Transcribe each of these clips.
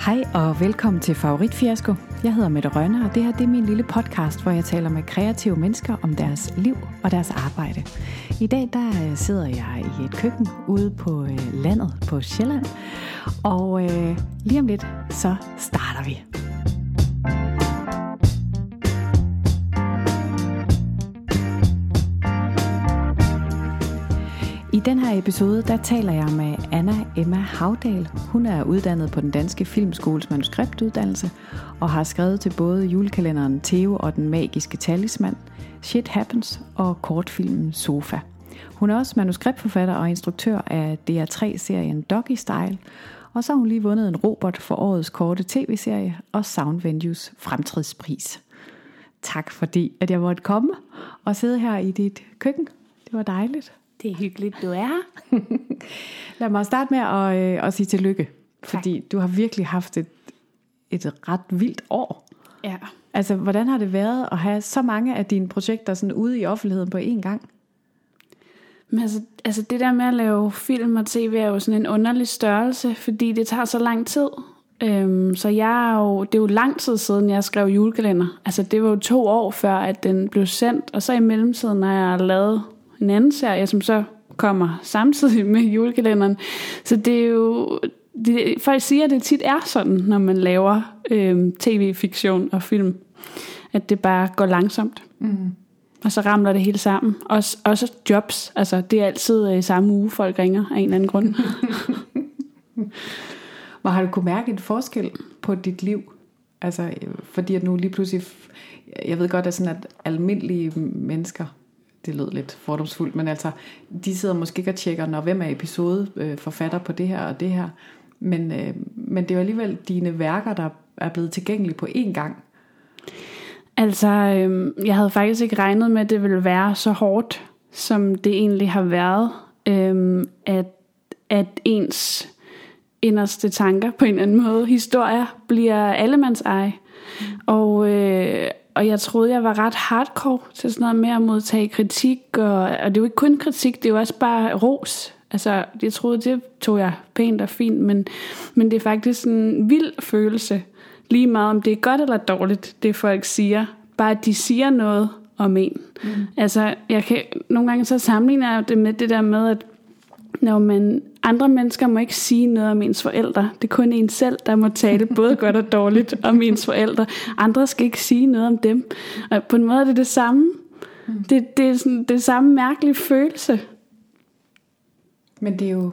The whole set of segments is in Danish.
Hej og velkommen til Favoritfiasko. Jeg hedder Mette Rønne, og det her det er min lille podcast, hvor jeg taler med kreative mennesker om deres liv og deres arbejde. I dag der øh, sidder jeg i et køkken ude på øh, landet på Sjælland, og øh, lige om lidt så starter vi. Den her episode, der taler jeg med Anna Emma Havdal. Hun er uddannet på den danske filmskoles manuskriptuddannelse og har skrevet til både julekalenderen Theo og den magiske talisman, Shit Happens og kortfilmen Sofa. Hun er også manuskriptforfatter og instruktør af DR3-serien Doggy Style, og så har hun lige vundet en robot for årets korte tv-serie og Sound Venues fremtidspris. Tak fordi, at jeg måtte komme og sidde her i dit køkken. Det var dejligt. Det er hyggeligt, du er her. Lad mig starte med at, øh, at sige tillykke, fordi du har virkelig haft et, et ret vildt år. Ja. Altså, hvordan har det været at have så mange af dine projekter sådan ude i offentligheden på én gang? Men altså, altså det der med at lave film og tv er jo sådan en underlig størrelse, fordi det tager så lang tid. Øhm, så jeg er jo, det er jo lang tid siden, jeg skrev julekalender. Altså det var jo to år før, at den blev sendt, og så i mellemtiden har jeg lavet en anden serie, som så kommer samtidig med julekalenderen. Så det er jo... Det, folk siger, at det tit er sådan, når man laver øh, tv-fiktion og film, at det bare går langsomt. Mm. Og så ramler det hele sammen. Også, også jobs. Altså, det er altid øh, samme uge, folk ringer af en eller anden grund. Hvor har du kunne mærke en forskel på dit liv? Altså, fordi at nu lige pludselig... Jeg ved godt, at sådan at almindelige mennesker det lød lidt fordomsfuldt, men altså, de sidder måske ikke og tjekker, når hvem er episode øh, forfatter på det her og det her. Men, øh, men det er jo alligevel dine værker, der er blevet tilgængelige på én gang. Altså, øh, jeg havde faktisk ikke regnet med, at det ville være så hårdt, som det egentlig har været. Øh, at, at ens inderste tanker på en eller anden måde, historier, bliver allemands eje. Mm. Og, øh, og jeg troede, jeg var ret hardcore til sådan noget med at modtage kritik, og, og det er jo ikke kun kritik, det er jo også bare ros. Altså, jeg troede, det tog jeg pænt og fint, men, men det er faktisk en vild følelse, lige meget om det er godt eller dårligt, det folk siger. Bare at de siger noget om en. Mm. Altså, jeg kan, nogle gange så sammenligner jeg det med det der med, at når man, andre mennesker må ikke sige noget om ens forældre. Det er kun en selv, der må tale både godt og dårligt om ens forældre. Andre skal ikke sige noget om dem. Og på en måde er det det samme. Det, det er sådan, det samme mærkelige følelse. Men det er jo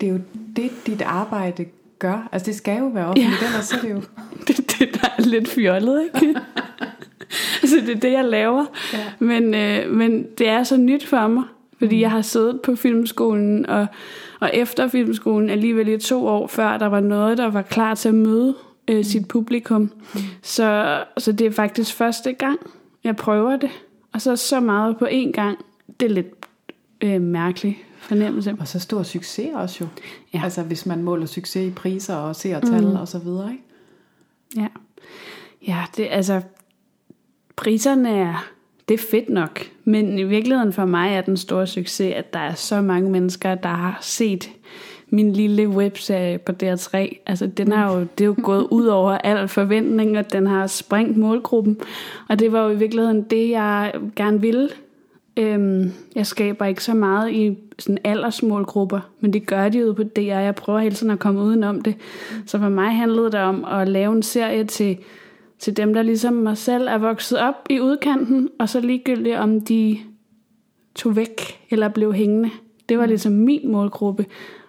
det, er jo det dit arbejde gør. Altså det skal jo være offentligt, ja. ellers så er det jo... det er det, der er lidt fjollet, ikke? altså det er det, jeg laver. Ja. Men, øh, men det er så nyt for mig. Fordi jeg har siddet på filmskolen, og, og efter filmskolen alligevel i to år før, der var noget, der var klar til at møde øh, sit publikum. Mm. Så, så det er faktisk første gang, jeg prøver det. Og så så meget på én gang. Det er lidt øh, mærkeligt fornemmelse. Og så stor succes også jo. Ja. Altså hvis man måler succes i priser og seertal mm. og så videre, ikke? Ja. Ja, det altså priserne er det er fedt nok. Men i virkeligheden for mig er den store succes, at der er så mange mennesker, der har set min lille webserie på DR3. Altså, den har jo, det er jo gået ud over al forventning, og den har sprængt målgruppen. Og det var jo i virkeligheden det, jeg gerne ville. Øhm, jeg skaber ikke så meget i sådan aldersmålgrupper, men det gør de jo på DR. Jeg prøver hele tiden at komme udenom det. Så for mig handlede det om at lave en serie til til dem, der ligesom mig selv er vokset op i udkanten, og så ligegyldigt om de tog væk eller blev hængende. Det var ligesom min målgruppe.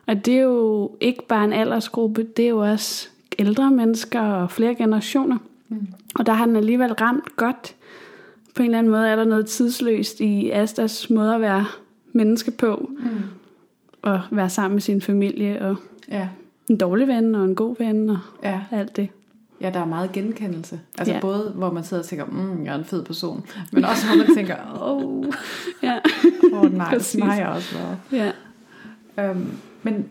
Og det er jo ikke bare en aldersgruppe, det er jo også ældre mennesker og flere generationer. Mm. Og der har den alligevel ramt godt. På en eller anden måde er der noget tidsløst i Astas måde at være menneske på. Mm. Og være sammen med sin familie og ja. en dårlig ven og en god ven og ja. alt det. Ja, der er meget genkendelse. Altså ja. både, hvor man sidder og tænker, mm, jeg er en fed person, men også hvor man tænker, åh, oh, ja. oh, nej, det har jeg også været. Ja. Øhm, men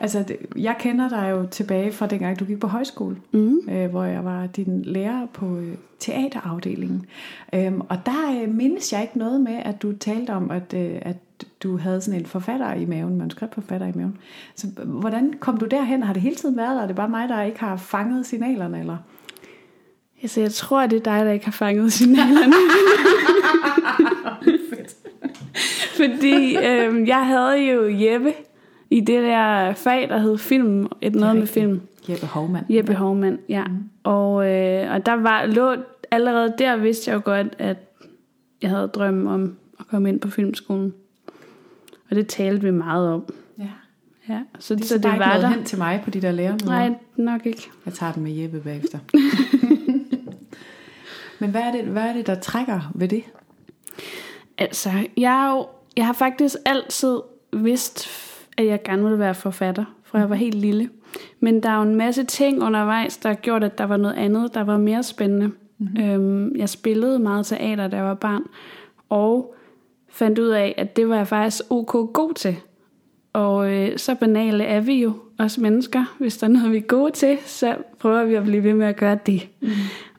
Altså, det, jeg kender dig jo tilbage fra dengang, du gik på højskole, mm. øh, hvor jeg var din lærer på øh, teaterafdelingen. Øhm, og der øh, mindes jeg ikke noget med, at du talte om, at, øh, at du havde sådan en forfatter i maven, manuskriptforfatter i maven. Så hvordan kom du derhen? Har det hele tiden været der? Er det bare mig, der ikke har fanget signalerne, eller? Altså, jeg tror, det er dig, der ikke har fanget signalerne. Fordi øh, jeg havde jo Jeppe i det der fag, der hed film, et noget med film. Jeppe Hovmand. Jeppe Hovmand, ja. Mm. Og, øh, og der var, lå, allerede der vidste jeg jo godt, at jeg havde drømme om at komme ind på filmskolen. Og det talte vi meget om. Ja. Ja, så, Det så det var der. hen til mig på de der lærermøder. Nej, nok ikke. Jeg tager den med Jeppe bagefter. Men hvad er, det, hvad er det, der trækker ved det? Altså, jeg, er jo, jeg har faktisk altid vidst, at jeg gerne ville være forfatter, fra jeg var helt lille. Men der er jo en masse ting undervejs, der har gjort, at der var noget andet, der var mere spændende. Mm-hmm. Øhm, jeg spillede meget teater, da jeg var barn, og fandt ud af, at det var jeg faktisk ok god til. Og øh, så banale er vi jo, os mennesker. Hvis der er noget, vi er gode til, så prøver vi at blive ved med at gøre det. Mm.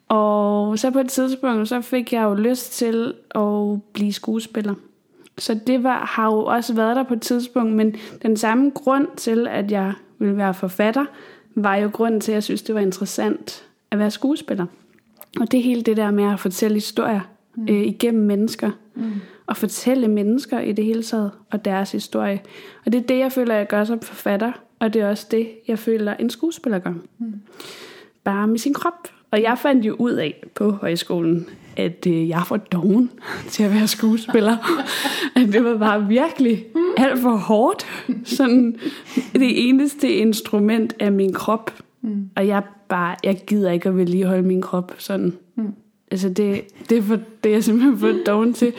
Og så på et tidspunkt, så fik jeg jo lyst til at blive skuespiller. Så det var, har jo også været der på et tidspunkt, men den samme grund til, at jeg ville være forfatter, var jo grunden til, at jeg synes, det var interessant at være skuespiller. Og det er hele det der med at fortælle historier mm. øh, igennem mennesker. Mm. Og fortælle mennesker i det hele taget, og deres historie. Og det er det, jeg føler, jeg gør som forfatter. Og det er også det, jeg føler, en skuespiller gør. Mm. Bare med sin krop. Og jeg fandt jo ud af på højskolen, at øh, jeg var doven til at være skuespiller. at det var bare virkelig alt for hårdt. Sådan det eneste instrument er min krop. Mm. Og jeg bare, jeg gider ikke at vedligeholde min krop sådan. Mm. Altså det, det, er for, det er jeg simpelthen for doven til.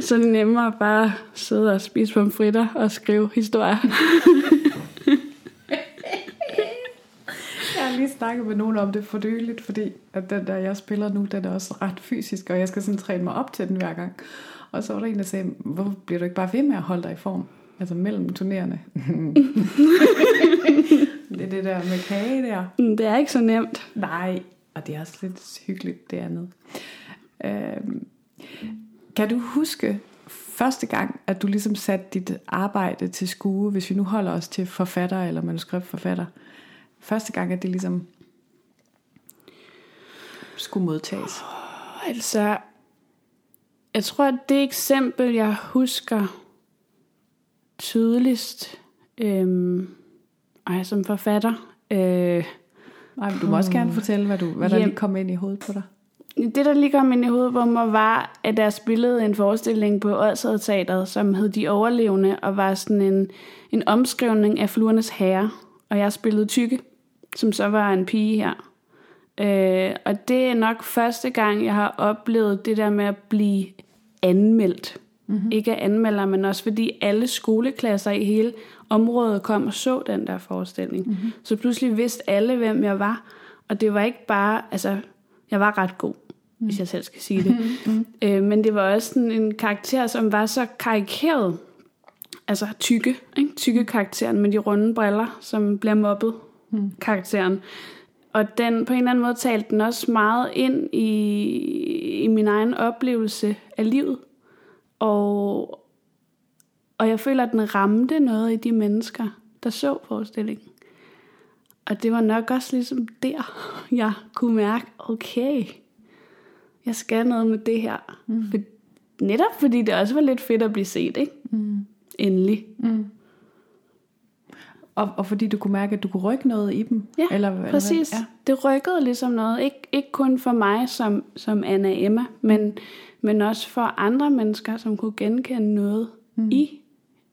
Så er det nemmere bare sidde og spise pomfritter og skrive historier. Jeg har lige snakket med nogen om det fordøjeligt, fordi at den der, jeg spiller nu, den er også ret fysisk, og jeg skal sådan træne mig op til den hver gang. Og så var der en, der sagde, hvorfor bliver du ikke bare ved med at holde dig i form? Altså mellem turnerende. det er det der med kage der. Det er ikke så nemt. Nej, og det er også lidt hyggeligt det andet. Øhm, kan du huske første gang, at du ligesom satte dit arbejde til skue, hvis vi nu holder os til forfatter eller manuskriptforfatter, første gang, at det ligesom skulle modtages? Altså, jeg tror, at det eksempel, jeg husker tydeligst, øhm, ej, som forfatter, øh, Nej, men du må også gerne fortælle, hvad, du, hvad der Hjem. lige kom ind i hovedet på dig. Det, der lige kom ind i hovedet på mig, var, at der spillede en forestilling på Odshed Teateret, som hed De Overlevende, og var sådan en, en omskrivning af Fluernes Herre. Og jeg spillede Tykke, som så var en pige her. Øh, og det er nok første gang, jeg har oplevet det der med at blive anmeldt. Mm-hmm. Ikke af anmelder, men også fordi alle skoleklasser i hele området kom og så den der forestilling. Mm-hmm. Så pludselig vidste alle, hvem jeg var. Og det var ikke bare, altså, jeg var ret god, mm. hvis jeg selv skal sige det. Mm-hmm. Øh, men det var også sådan en karakter, som var så karikeret. Altså tykke, ikke? tykke karakteren med de runde briller, som bliver mobbet mm. karakteren. Og den, på en eller anden måde talte den også meget ind i, i min egen oplevelse af livet. Og, og jeg føler, at den ramte noget i de mennesker, der så forestillingen. Og det var nok også ligesom der, jeg kunne mærke, okay, jeg skal noget med det her. Mm. For, netop fordi det også var lidt fedt at blive set, ikke? Mm. Endelig. Mm. Og, og fordi du kunne mærke, at du kunne rykke noget i dem? Ja, eller, eller præcis. Hvad? Ja. Det rykkede ligesom noget. Ik- ikke kun for mig som, som Anna Emma, men, men også for andre mennesker, som kunne genkende noget mm. i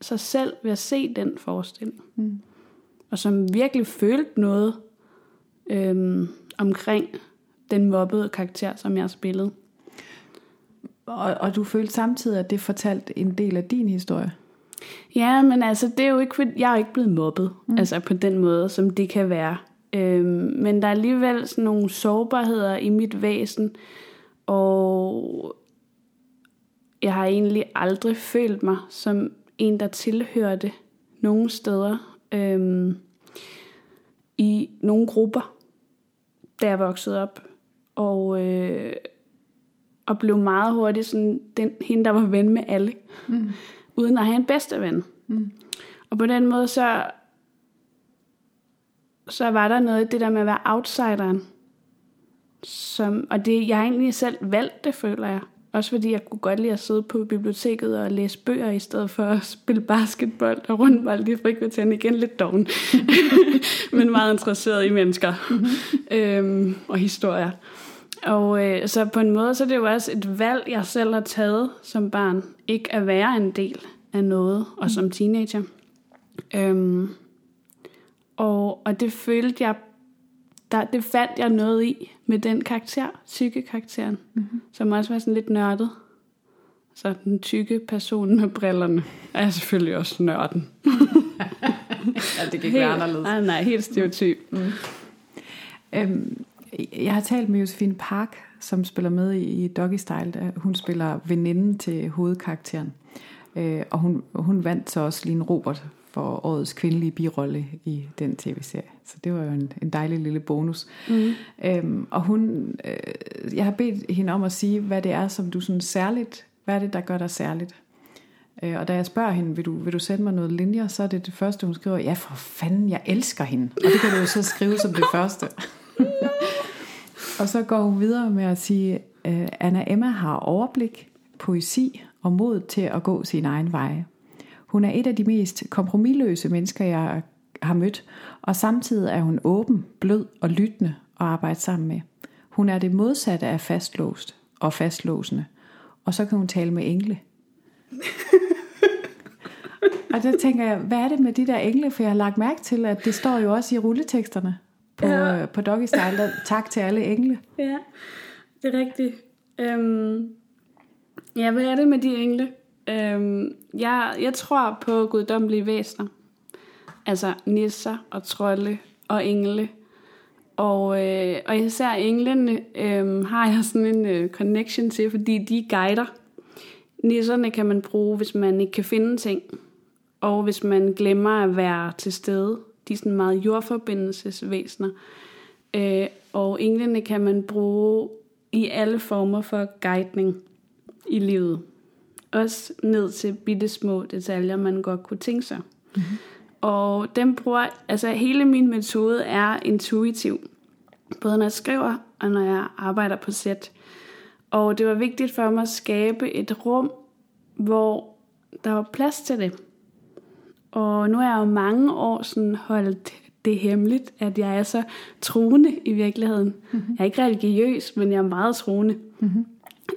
sig selv ved at se den forestilling. Mm. Og som virkelig følte noget øhm, omkring den mobbede karakter, som jeg spillede. Og, og du følte samtidig, at det fortalte en del af din historie? Ja, men altså, det er jo ikke, jeg er jo ikke blevet mobbet, mm. altså på den måde, som det kan være. Øhm, men der er alligevel sådan nogle sårbarheder i mit væsen, og jeg har egentlig aldrig følt mig som en, der tilhørte nogen steder. øhm, i nogle grupper, da jeg voksede op. Og, øh, og blev meget hurtigt sådan, den, hende, der var ven med alle. Mm. Uden at have en bedste ven. Mm. Og på den måde, så, så var der noget i det der med at være outsideren. Som, og det, jeg egentlig selv valgt det, føler jeg. Også fordi jeg kunne godt lide at sidde på biblioteket og læse bøger, i stedet for at spille basketball og rundbold i frikvarteren. Igen lidt doven, men meget interesseret i mennesker øhm, og historier. Og øh, så på en måde, så er det jo også et valg, jeg selv har taget som barn. Ikke at være en del af noget, og som teenager. Øhm, og, og det følte jeg der, det fandt jeg noget i med den karakter, psykekarakteren, mm-hmm. som også var sådan lidt nørdet. Så den tykke person med brillerne er selvfølgelig også nørden. ja, det kan ikke være anderledes. Nej, nej, helt stereotyp. Mm. Øhm, jeg har talt med Josefine Park, som spiller med i Doggy Style. Hun spiller veninden til hovedkarakteren. Øh, og hun, hun vandt så også lige en Robert for årets kvindelige birolle i den tv-serie. Så det var jo en, en dejlig lille bonus. Mm. Øhm, og hun, øh, jeg har bedt hende om at sige, hvad det er, som du sådan særligt, hvad er det, der gør dig særligt? Øh, og da jeg spørger hende, vil du, vil du sende mig noget linjer, så er det det første, hun skriver, ja for fanden, jeg elsker hende. Og det kan du jo så skrive som det første. og så går hun videre med at sige, øh, Anna Emma har overblik, poesi og mod til at gå sin egen vej. Hun er et af de mest kompromilløse mennesker, jeg har mødt, og samtidig er hun åben, blød og lyttende at arbejde sammen med. Hun er det modsatte af fastlåst og fastlåsende, og så kan hun tale med engle. og der tænker jeg, hvad er det med de der engle? For jeg har lagt mærke til, at det står jo også i rulleteksterne på, ja. på Doggy Style. Tak til alle engle. Ja, det er rigtigt. Øhm, ja, hvad er det med de engle? Øhm, jeg, jeg tror på guddommelige væsener. Altså nisser og trolde og engle. Og, øh, og især englene øh, har jeg sådan en øh, connection til, fordi de guider. Nisserne kan man bruge, hvis man ikke kan finde ting. Og hvis man glemmer at være til stede. De er sådan meget jordforbindelsesvæsener. Øh, og englene kan man bruge i alle former for guidning i livet. Også ned til bitte små detaljer, man godt kunne tænke sig. Mm-hmm. Og den bruger, altså hele min metode er intuitiv. Både når jeg skriver, og når jeg arbejder på sæt. Og det var vigtigt for mig at skabe et rum, hvor der var plads til det. Og nu er jeg jo mange år sådan holdt det hemmeligt, at jeg er så troende i virkeligheden. Mm-hmm. Jeg er ikke religiøs, men jeg er meget troende. Mm-hmm.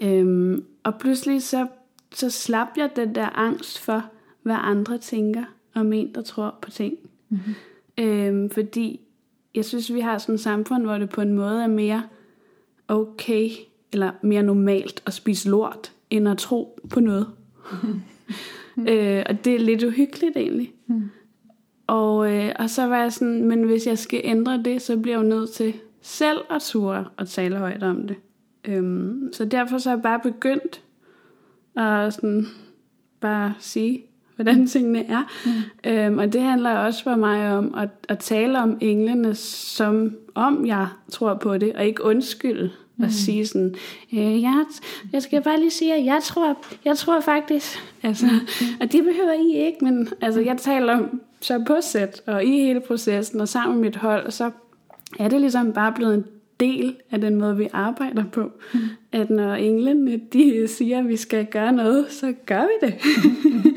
Øhm, og pludselig så så slap jeg den der angst for, hvad andre tænker om en, der tror på ting. Mm-hmm. Øhm, fordi jeg synes, vi har sådan et samfund, hvor det på en måde er mere okay, eller mere normalt at spise lort, end at tro på noget. Mm-hmm. øh, og det er lidt uhyggeligt egentlig. Mm. Og, øh, og så var jeg sådan, men hvis jeg skal ændre det, så bliver jeg jo nødt til selv at ture og tale højt om det. Øhm, så derfor så er jeg bare begyndt og sådan bare sige, hvordan tingene er. Mm. Øhm, og det handler også for mig om at, at tale om englene, som om jeg tror på det, og ikke undskylde mm. og sige sådan, øh, jeg, jeg skal bare lige sige, at jeg tror, jeg tror faktisk, altså, mm. og det behøver I ikke, men altså, jeg taler om så på sæt, og i hele processen, og sammen med mit hold, så er det ligesom bare blevet en del af den måde, vi arbejder på. Mm. At når englene de siger, at vi skal gøre noget, så gør vi det. Mm.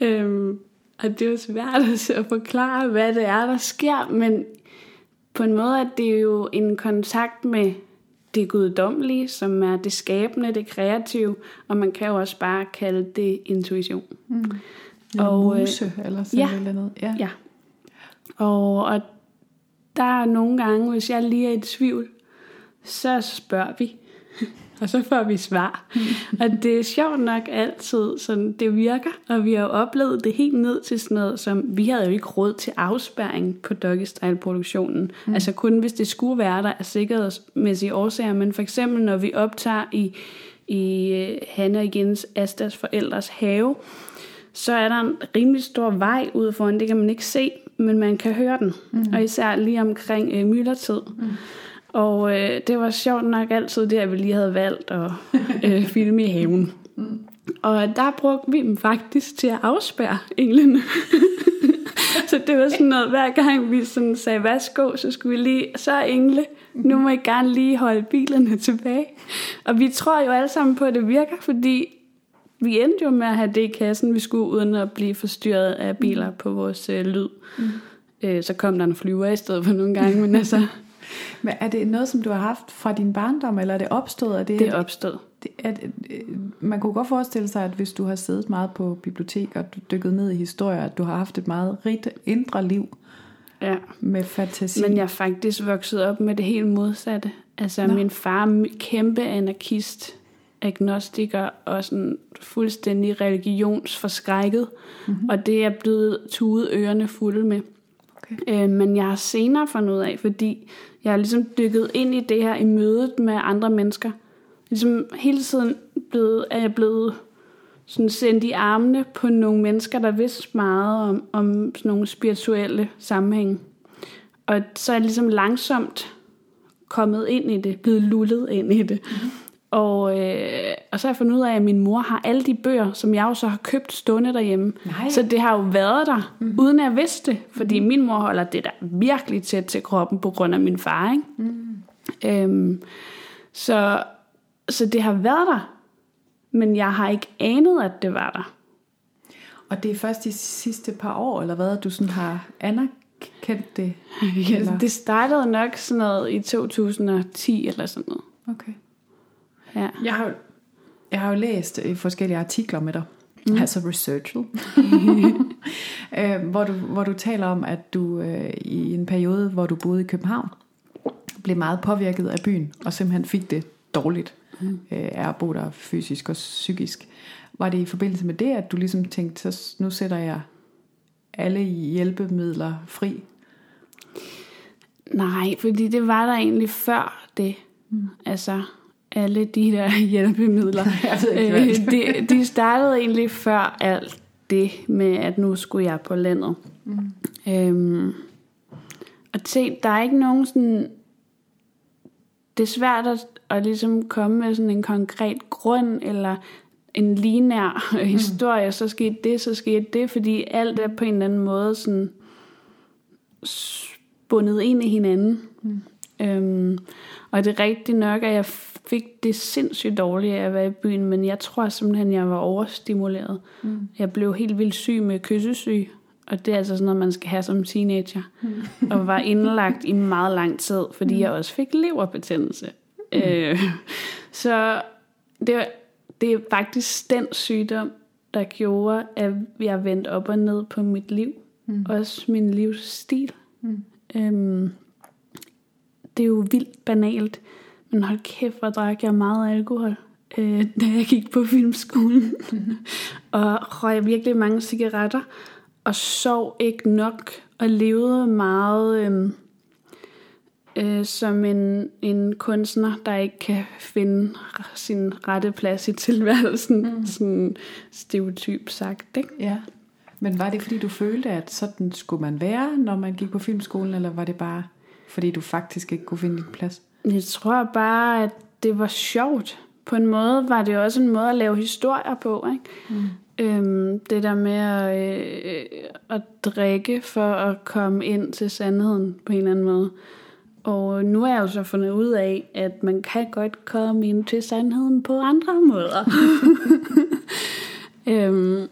øhm, og det er jo svært at forklare, hvad det er, der sker, men på en måde er det jo en kontakt med det guddommelige, som er det skabende, det kreative, og man kan jo også bare kalde det intuition. Mm. Og, muse, eller sådan ja, noget. Ja. ja. Og, og der er nogle gange, hvis jeg lige er i tvivl, så spørger vi, og så får vi svar. og det er sjovt nok altid, sådan det virker, og vi har jo oplevet det helt ned til sådan noget, som vi havde jo ikke råd til afspærring på Doggy Style produktionen. Mm. Altså kun hvis det skulle være der af sikkerhedsmæssige årsager, men for eksempel når vi optager i, i uh, Hanne og Jens Astas forældres have, så er der en rimelig stor vej ud foran, det kan man ikke se, men man kan høre den. Mm. Og især lige omkring øh, myldretid. Mm. Og øh, det var sjovt nok altid det, at vi lige havde valgt at øh, filme i haven. Mm. Og der brugte vi dem faktisk til at afspærre englene. så det var sådan noget, hver gang vi sådan sagde, værsgo, så skulle vi lige, så engle, nu må I gerne lige holde bilerne tilbage. Og vi tror jo alle sammen på, at det virker, fordi vi endte jo med at have det i kassen, vi skulle, uden at blive forstyrret af biler på vores øh, lyd. Mm. Øh, så kom der en flyver i stedet for nogle gange, men altså... Men er det noget, som du har haft fra din barndom, eller er det opstået? Er det, det er opstået. Det, at, øh, man kunne godt forestille sig, at hvis du har siddet meget på bibliotek og du dykket ned i historier, at du har haft et meget rigt indre liv ja. med fantasi. Men jeg er faktisk vokset op med det helt modsatte. Altså Nå. min far kæmpe anarkist, agnostiker og sådan fuldstændig religionsforskrækket. Mm-hmm. Og det er blevet tudet ørerne fulde med. Øh, men jeg har senere fundet ud af, fordi jeg har ligesom dykket ind i det her i mødet med andre mennesker. Ligesom hele tiden blevet, er jeg blevet sådan sendt i armene på nogle mennesker, der vidste meget om, om sådan nogle spirituelle sammenhæng. Og så er jeg ligesom langsomt kommet ind i det, blevet lullet ind i det. Mm-hmm. Og, øh, og så har jeg fundet ud af, at min mor har alle de bøger, som jeg jo så har købt stående derhjemme. Nej. Så det har jo været der, mm. uden at jeg vidste det. Fordi mm. min mor holder det der virkelig tæt til kroppen på grund af min far. Ikke? Mm. Øhm, så, så det har været der, men jeg har ikke anet, at det var der. Og det er først de sidste par år, eller hvad, du sådan har anerkendt det? ja, det startede nok sådan noget i 2010 eller sådan noget. Okay. Ja. Jeg, har, jeg har jo læst øh, forskellige artikler med dig, mm. altså researchet, øh, hvor, du, hvor du taler om, at du øh, i en periode, hvor du boede i København, blev meget påvirket af byen, og simpelthen fik det dårligt mm. øh, af at bo der fysisk og psykisk. Var det i forbindelse med det, at du ligesom tænkte, så nu sætter jeg alle hjælpemidler fri? Nej, fordi det var der egentlig før det. Mm. Altså, alle de der hjælpemidler. ikke, øh, de, de startede egentlig før alt det med, at nu skulle jeg på landet. Mm. Øhm, og se, der er ikke nogen sådan... Det er svært at, at ligesom komme med sådan en konkret grund, eller en linær mm. historie, så skete det, så skete det, fordi alt er på en eller anden måde sådan bundet ind i hinanden. Mm. Øhm, og det er rigtigt nok, at jeg fik det sindssygt dårligt af at være i byen, men jeg tror simpelthen, jeg var overstimuleret. Mm. Jeg blev helt vildt syg med kyssesyg, og det er altså sådan noget, man skal have som teenager. Mm. og var indlagt i meget lang tid, fordi mm. jeg også fik leverbetændelse. Mm. Øh, så det, det er faktisk den sygdom, der gjorde, at jeg vendte op og ned på mit liv. Mm. Også min livsstil. Mm. Øhm, det er jo vildt banalt. Men hold kæft, hvor drak jeg meget alkohol, øh, da jeg gik på filmskolen. Og røg virkelig mange cigaretter. Og sov ikke nok. Og levede meget øh, øh, som en, en kunstner, der ikke kan finde sin rette plads i tilværelsen. Mm. Sådan stereotyp sagt, ikke? Ja. Men var det fordi du følte, at sådan skulle man være, når man gik på filmskolen, eller var det bare fordi du faktisk ikke kunne finde din plads? Jeg tror bare, at det var sjovt. På en måde var det også en måde at lave historier på. Ikke? Mm. Øhm, det der med at, øh, at drikke for at komme ind til sandheden på en eller anden måde. Og nu er jeg jo så fundet ud af, at man kan godt komme ind til sandheden på andre måder. øhm,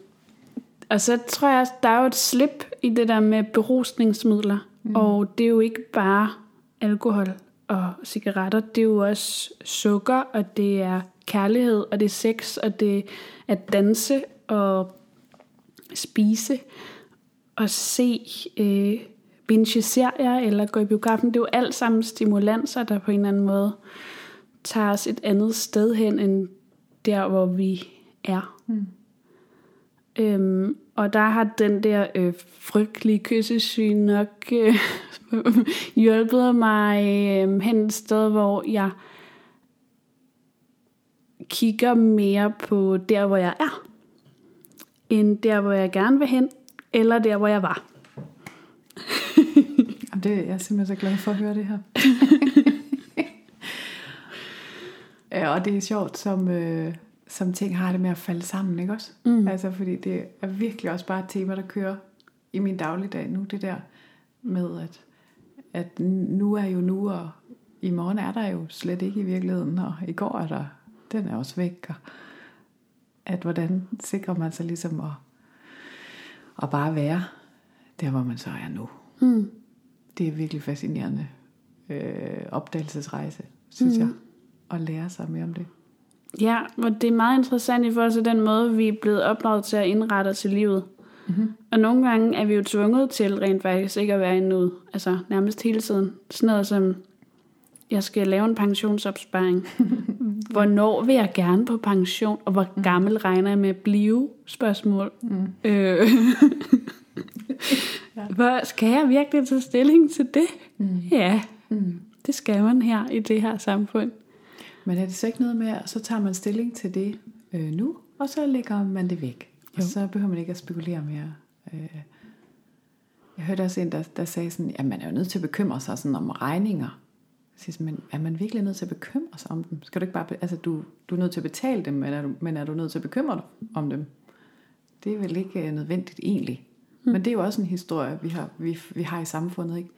og så tror jeg, der er jo et slip i det der med berusningsmidler. Mm. Og det er jo ikke bare alkohol og cigaretter. Det er jo også sukker, og det er kærlighed, og det er sex, og det er at danse og spise og se øh, binge serier eller gå i biografen. Det er jo alt sammen stimulanser, der på en eller anden måde tager os et andet sted hen, end der, hvor vi er. Mm. Øhm, og der har den der øh, frygtelige kyssesyn nok øh, hjulpet mig øh, hen et sted, hvor jeg kigger mere på der, hvor jeg er, end der, hvor jeg gerne vil hen, eller der, hvor jeg var. det, jeg er simpelthen så glad for at høre det her. ja, og det er sjovt, som, øh, som ting har det med at falde sammen, ikke også? Mm. Altså, fordi det er virkelig også bare et tema, der kører i min dagligdag nu, det der med, at, at nu er jo nu, og i morgen er der jo slet ikke i virkeligheden, og i går er der, den er også væk, og at hvordan sikrer man sig ligesom at, at bare være der, hvor man så er nu. Mm. Det er virkelig fascinerende øh, opdagelsesrejse, synes mm. jeg, at lære sig mere om det. Ja, og det er meget interessant i forhold til den måde, vi er blevet opdraget til at indrette os i livet. Mm-hmm. Og nogle gange er vi jo tvunget til rent faktisk ikke at være i nuet. Altså nærmest hele tiden. Sådan noget som, jeg skal lave en pensionsopsparing. Hvornår vil jeg gerne på pension? Og hvor mm. gammel regner jeg med at blive? Spørgsmål. Mm. Øh. Hvor, skal jeg virkelig tage stilling til det? Mm. Ja, mm. det skal man her i det her samfund. Men er det så ikke noget med, at så tager man stilling til det øh, nu, og så lægger man det væk? Jo. Og så behøver man ikke at spekulere mere. Øh, jeg hørte også en, der, der sagde sådan, at man er jo nødt til at bekymre sig sådan om regninger. Jeg siger, men er man virkelig nødt til at bekymre sig om dem? Skal du ikke bare, altså du, du er nødt til at betale dem, men er, du, men er du nødt til at bekymre dig om dem? Det er vel ikke øh, nødvendigt egentlig. Mm. Men det er jo også en historie, vi har, vi, vi har i samfundet, ikke?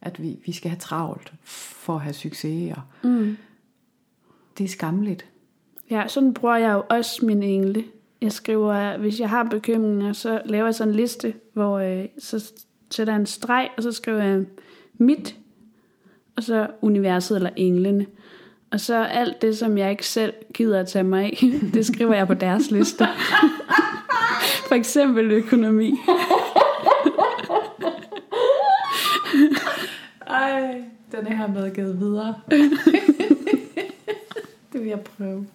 At vi, vi skal have travlt for at have succes. Og mm. Det er skamligt. Ja, sådan bruger jeg jo også min engle jeg skriver, hvis jeg har bekymringer, så laver jeg sådan en liste, hvor øh, så sætter jeg en streg, og så skriver jeg mit, og så universet eller englene. Og så alt det, som jeg ikke selv gider at tage mig af, det skriver jeg på deres liste. For eksempel økonomi. Ej, den er her med givet videre. vil jeg prøve.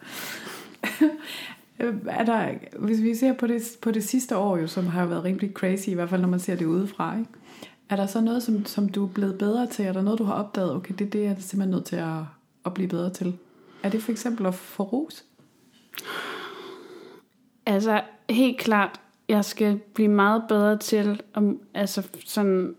Øh, er der, hvis vi ser på det, på det sidste år, jo, som har været rimelig crazy, i hvert fald når man ser det udefra, ikke? er der så noget, som, som du er blevet bedre til? Er der noget, du har opdaget, okay, det, det er det simpelthen nødt til at, at blive bedre til? Er det for eksempel at få ros? Altså, helt klart, jeg skal blive meget bedre til om, altså sådan,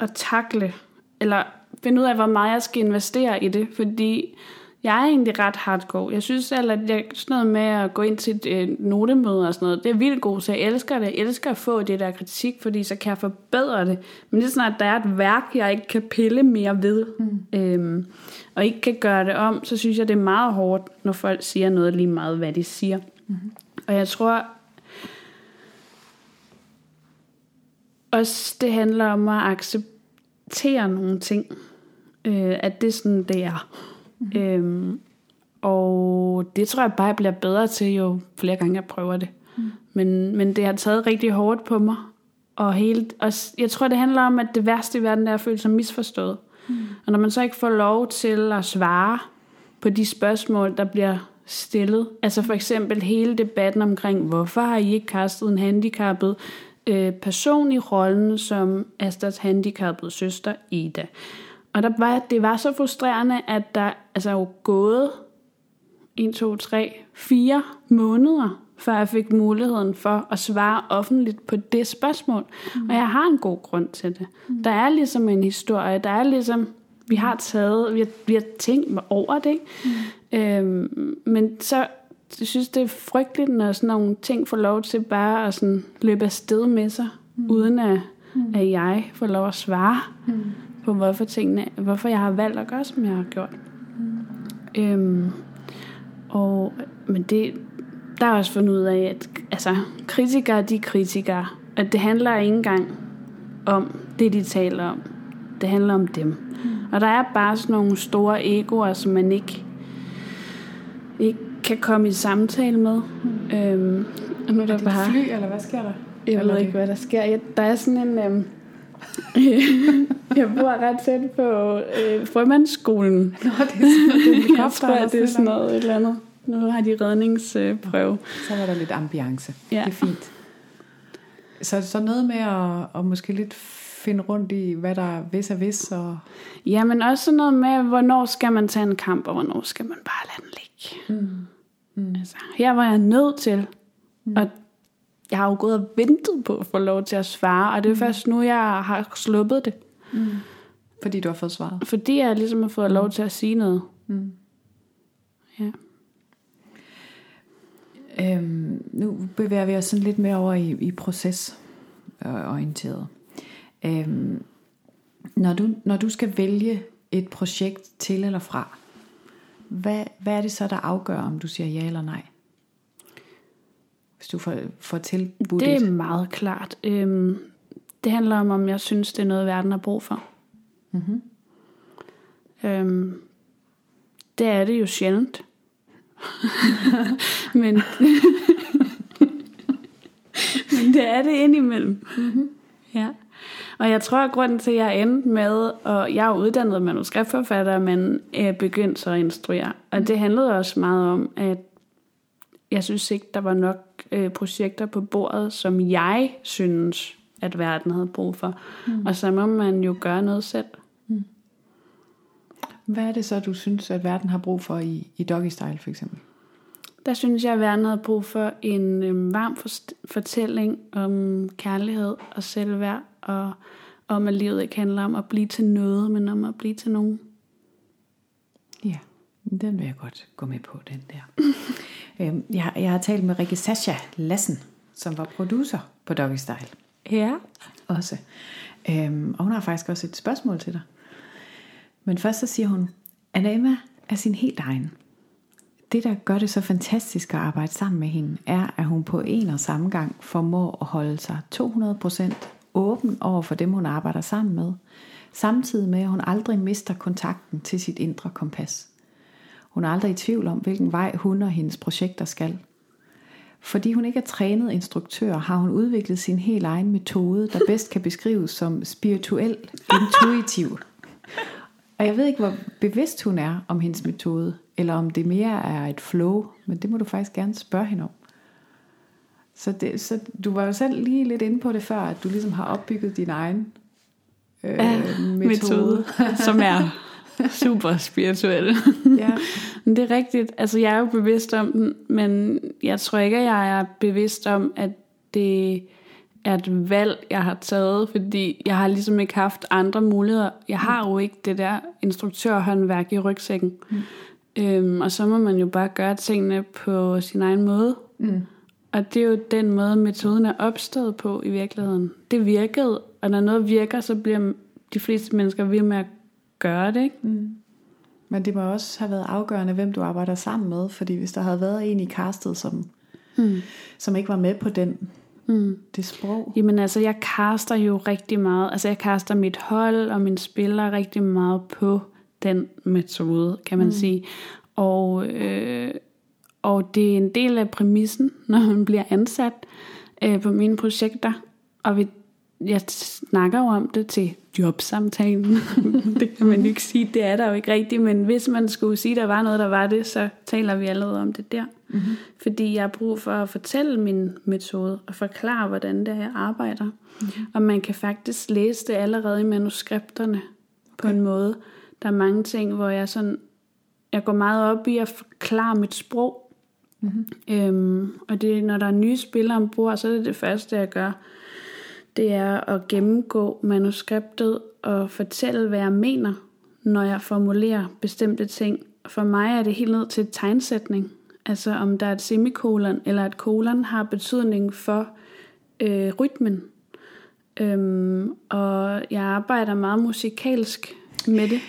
at takle, eller finde ud af, hvor meget jeg skal investere i det, fordi jeg er egentlig ret hardcore. Jeg synes selv, at jeg, sådan noget med at gå ind til et øh, notemøde og sådan noget, det er vildt godt, så jeg elsker det. Jeg elsker at få det der kritik, fordi så kan jeg forbedre det. Men det er sådan, at der er et værk, jeg ikke kan pille mere ved, mm. øhm, og ikke kan gøre det om, så synes jeg, det er meget hårdt, når folk siger noget lige meget, hvad de siger. Mm. Og jeg tror også, det handler om at acceptere nogle ting. Øh, at det er sådan, det er. Mm-hmm. Øhm, og det tror jeg bare, jeg bliver bedre til, jo flere gange jeg prøver det. Mm. Men, men det har taget rigtig hårdt på mig. Og, hele, og jeg tror, det handler om, at det værste i verden er at føle sig misforstået. Mm. Og når man så ikke får lov til at svare på de spørgsmål, der bliver stillet. Altså for eksempel hele debatten omkring, hvorfor har I ikke kastet en handicappet øh, person i rollen som Astads handicappede søster Ida? Og der var, det var så frustrerende, at der altså er jo gået 1, 2, 3, 4 måneder, før jeg fik muligheden for at svare offentligt på det spørgsmål. Mm. Og jeg har en god grund til det. Mm. Der er ligesom en historie, der er ligesom, vi har taget, vi har, vi har tænkt over det. Mm. Øhm, men så, jeg synes, det er frygteligt, når sådan nogle ting får lov til bare at sådan løbe afsted med sig, mm. uden at, mm. at jeg får lov at svare. Mm på, hvorfor, tingene, hvorfor jeg har valgt at gøre, som jeg har gjort. Mm. Øhm, og, men det, der er også fundet ud af, at altså, kritikere, de er kritikere. At det handler ikke engang om det, de taler om. Det handler om dem. Mm. Og der er bare sådan nogle store egoer, som man ikke, ikke kan komme i samtale med. Mm. Øhm, og nu er, er det bare... fly, eller hvad sker der? Jeg eller ved ikke, hvad der sker. Der er sådan en... Øhm, jeg bor ret tæt på øh, frømandsskolen. Nå, det er sådan noget, jeg tror, det er sådan noget et eller andet. Nu har de redningsprøve. Så var der lidt ambiance. Ja. Det er fint. Så, så noget med at, at måske lidt finde rundt i, hvad der er vis og vis. Og... Ja, men også sådan noget med, hvornår skal man tage en kamp, og hvornår skal man bare lade den ligge. Mm. Mm. Altså, her var jeg nødt til mm. at jeg har jo gået og ventet på at få lov til at svare, og det er mm. først nu, jeg har sluppet det. Mm. Fordi du har fået svaret? Fordi jeg ligesom har fået lov til at sige noget. Mm. Ja. Øhm, nu bevæger vi os sådan lidt mere over i, i procesorienteret. Øhm, når, du, når du skal vælge et projekt til eller fra, hvad, hvad er det så, der afgør, om du siger ja eller nej? Hvis du får, får tilbudt Det er et. meget klart. Øhm, det handler om, om jeg synes, det er noget, verden har brug for. Mm-hmm. Øhm, det er det jo sjældent. men, men det er det indimellem. Mm-hmm. Ja. Og jeg tror, at grunden til, at jeg endte med, og jeg er uddannet manuskriptforfatter, men jeg begyndte så at instruere. Og det handlede også meget om, at jeg synes ikke, der var nok øh, projekter på bordet, som jeg synes, at verden havde brug for. Mm. Og så må man jo gøre noget selv. Hvad er det så, du synes, at verden har brug for i, i Doggy Style for eksempel? Der synes jeg, at verden havde brug for en øh, varm fortælling om kærlighed og selvværd, og om at livet ikke handler om at blive til noget, men om at blive til nogen. Ja, den vil jeg godt gå med på, den der. øhm, jeg, jeg har talt med Rikke Sascha Lassen, som var producer på Doggy Style. Ja. Også. Øhm, og hun har faktisk også et spørgsmål til dig. Men først så siger hun, Anna Emma er sin helt egen. Det, der gør det så fantastisk at arbejde sammen med hende, er, at hun på en og samme gang formår at holde sig 200% åben over for dem, hun arbejder sammen med, samtidig med, at hun aldrig mister kontakten til sit indre kompas. Hun er aldrig i tvivl om, hvilken vej hun og hendes projekter skal. Fordi hun ikke er trænet instruktør, har hun udviklet sin helt egen metode, der bedst kan beskrives som spirituel intuitiv. Og jeg ved ikke, hvor bevidst hun er om hendes metode, eller om det mere er et flow, men det må du faktisk gerne spørge hende om. Så, det, så du var jo selv lige lidt inde på det før, at du ligesom har opbygget din egen øh, Ja, metode. metode, som er super spirituel. ja. Men det er rigtigt. Altså, jeg er jo bevidst om den, men jeg tror ikke, at jeg er bevidst om, at det er et valg, jeg har taget, fordi jeg har ligesom ikke haft andre muligheder. Jeg har jo ikke det der instruktørhåndværk i rygsækken. Mm. Øhm, og så må man jo bare gøre tingene på sin egen måde. Mm. Og det er jo den måde, metoden er opstået på i virkeligheden. Det virkede, og når noget virker, så bliver de fleste mennesker ved med at gøre det. Ikke? Mm. Men det må også have været afgørende, hvem du arbejder sammen med, fordi hvis der havde været en i castet, som, Mm. som ikke var med på den, Mm. det sprog. Jamen altså, jeg kaster jo rigtig meget. Altså, jeg kaster mit hold og mine spillere rigtig meget på den metode, kan man mm. sige. Og, øh, og det er en del af præmissen, når man bliver ansat øh, på mine projekter. Og vi, jeg snakker jo om det til jobsamtalen. det kan man ikke sige, det er der jo ikke rigtigt. Men hvis man skulle sige, der var noget, der var det, så taler vi allerede om det der. Mm-hmm. Fordi jeg har brug for at fortælle min metode og forklare, hvordan det er, jeg arbejder. Mm-hmm. Og man kan faktisk læse det allerede i manuskripterne på en måde. Der er mange ting, hvor jeg sådan, jeg går meget op i at forklare mit sprog. Mm-hmm. Øhm, og det, når der er nye spillere ombord, så er det det første, jeg gør. Det er at gennemgå manuskriptet og fortælle, hvad jeg mener, når jeg formulerer bestemte ting. For mig er det helt ned til tegnsætning. Altså om der er et semikolon eller et kolon har betydning for øh, rytmen. Øhm, og jeg arbejder meget musikalsk med det.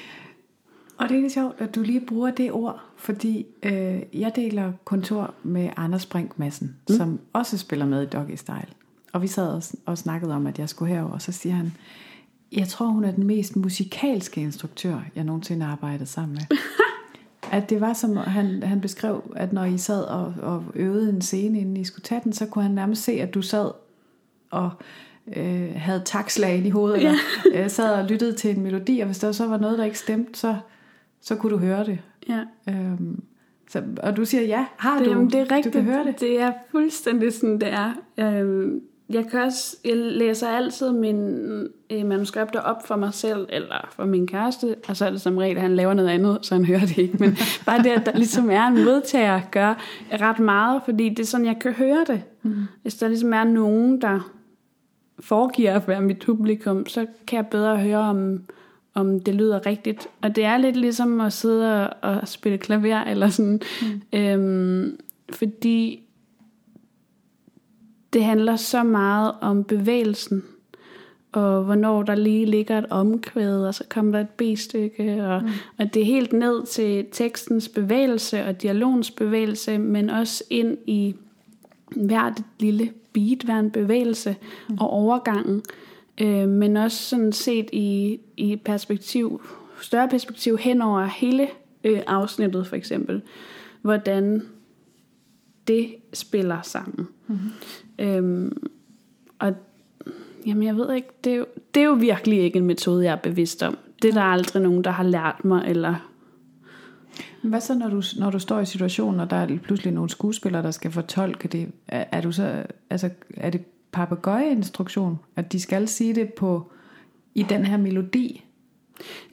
Og det er lidt sjovt, at du lige bruger det ord, fordi øh, jeg deler kontor med Anders Brink Madsen, mm. som også spiller med i Doggy Style. Og vi sad og, og snakkede om, at jeg skulle herover, og så siger han, jeg tror, hun er den mest musikalske instruktør, jeg nogensinde har arbejdet sammen med. at det var som, han, han beskrev, at når I sad og, og øvede en scene, inden I skulle tage den, så kunne han nærmest se, at du sad og øh, havde takslag i hovedet, eller øh, sad og lyttede til en melodi, og hvis der så var noget, der ikke stemte, så, så kunne du høre det. Ja. Øhm, så, og du siger, ja, har det, du? jamen, det er rigtigt. Du kan høre det. Det er fuldstændig sådan, det er. Øhm, jeg, kan også, jeg læser altid mine øh, manuskripter op for mig selv, eller for min kæreste, og så er det som regel, at han laver noget andet, så han hører det ikke. Men bare det, at der ligesom er en modtager, gør ret meget, fordi det er sådan, jeg kan høre det. Mm. Hvis der ligesom er nogen, der foregiver at være mit publikum, så kan jeg bedre høre, om, om det lyder rigtigt. Og det er lidt ligesom at sidde og, og spille klaver, eller sådan, mm. øhm, fordi det handler så meget om bevægelsen, og hvornår der lige ligger et omkvæd, og så kommer der et B-stykke, og, mm. og det er helt ned til tekstens bevægelse og dialogens bevægelse, men også ind i hvert lille beat, hver en bevægelse mm. og overgangen, øh, men også sådan set i, i perspektiv, større perspektiv hen over hele øh, afsnittet for eksempel, hvordan det spiller sammen. Mm-hmm. Øhm, og jamen jeg ved ikke, det er, jo, det er jo virkelig ikke en metode, jeg er bevidst om. Det er der aldrig nogen, der har lært mig, eller... Hvad så, når du, når du står i situationen, og der er pludselig nogle skuespillere, der skal fortolke det? Er, er, du så, altså, er det papegøjeinstruktion, at de skal sige det på i den her melodi?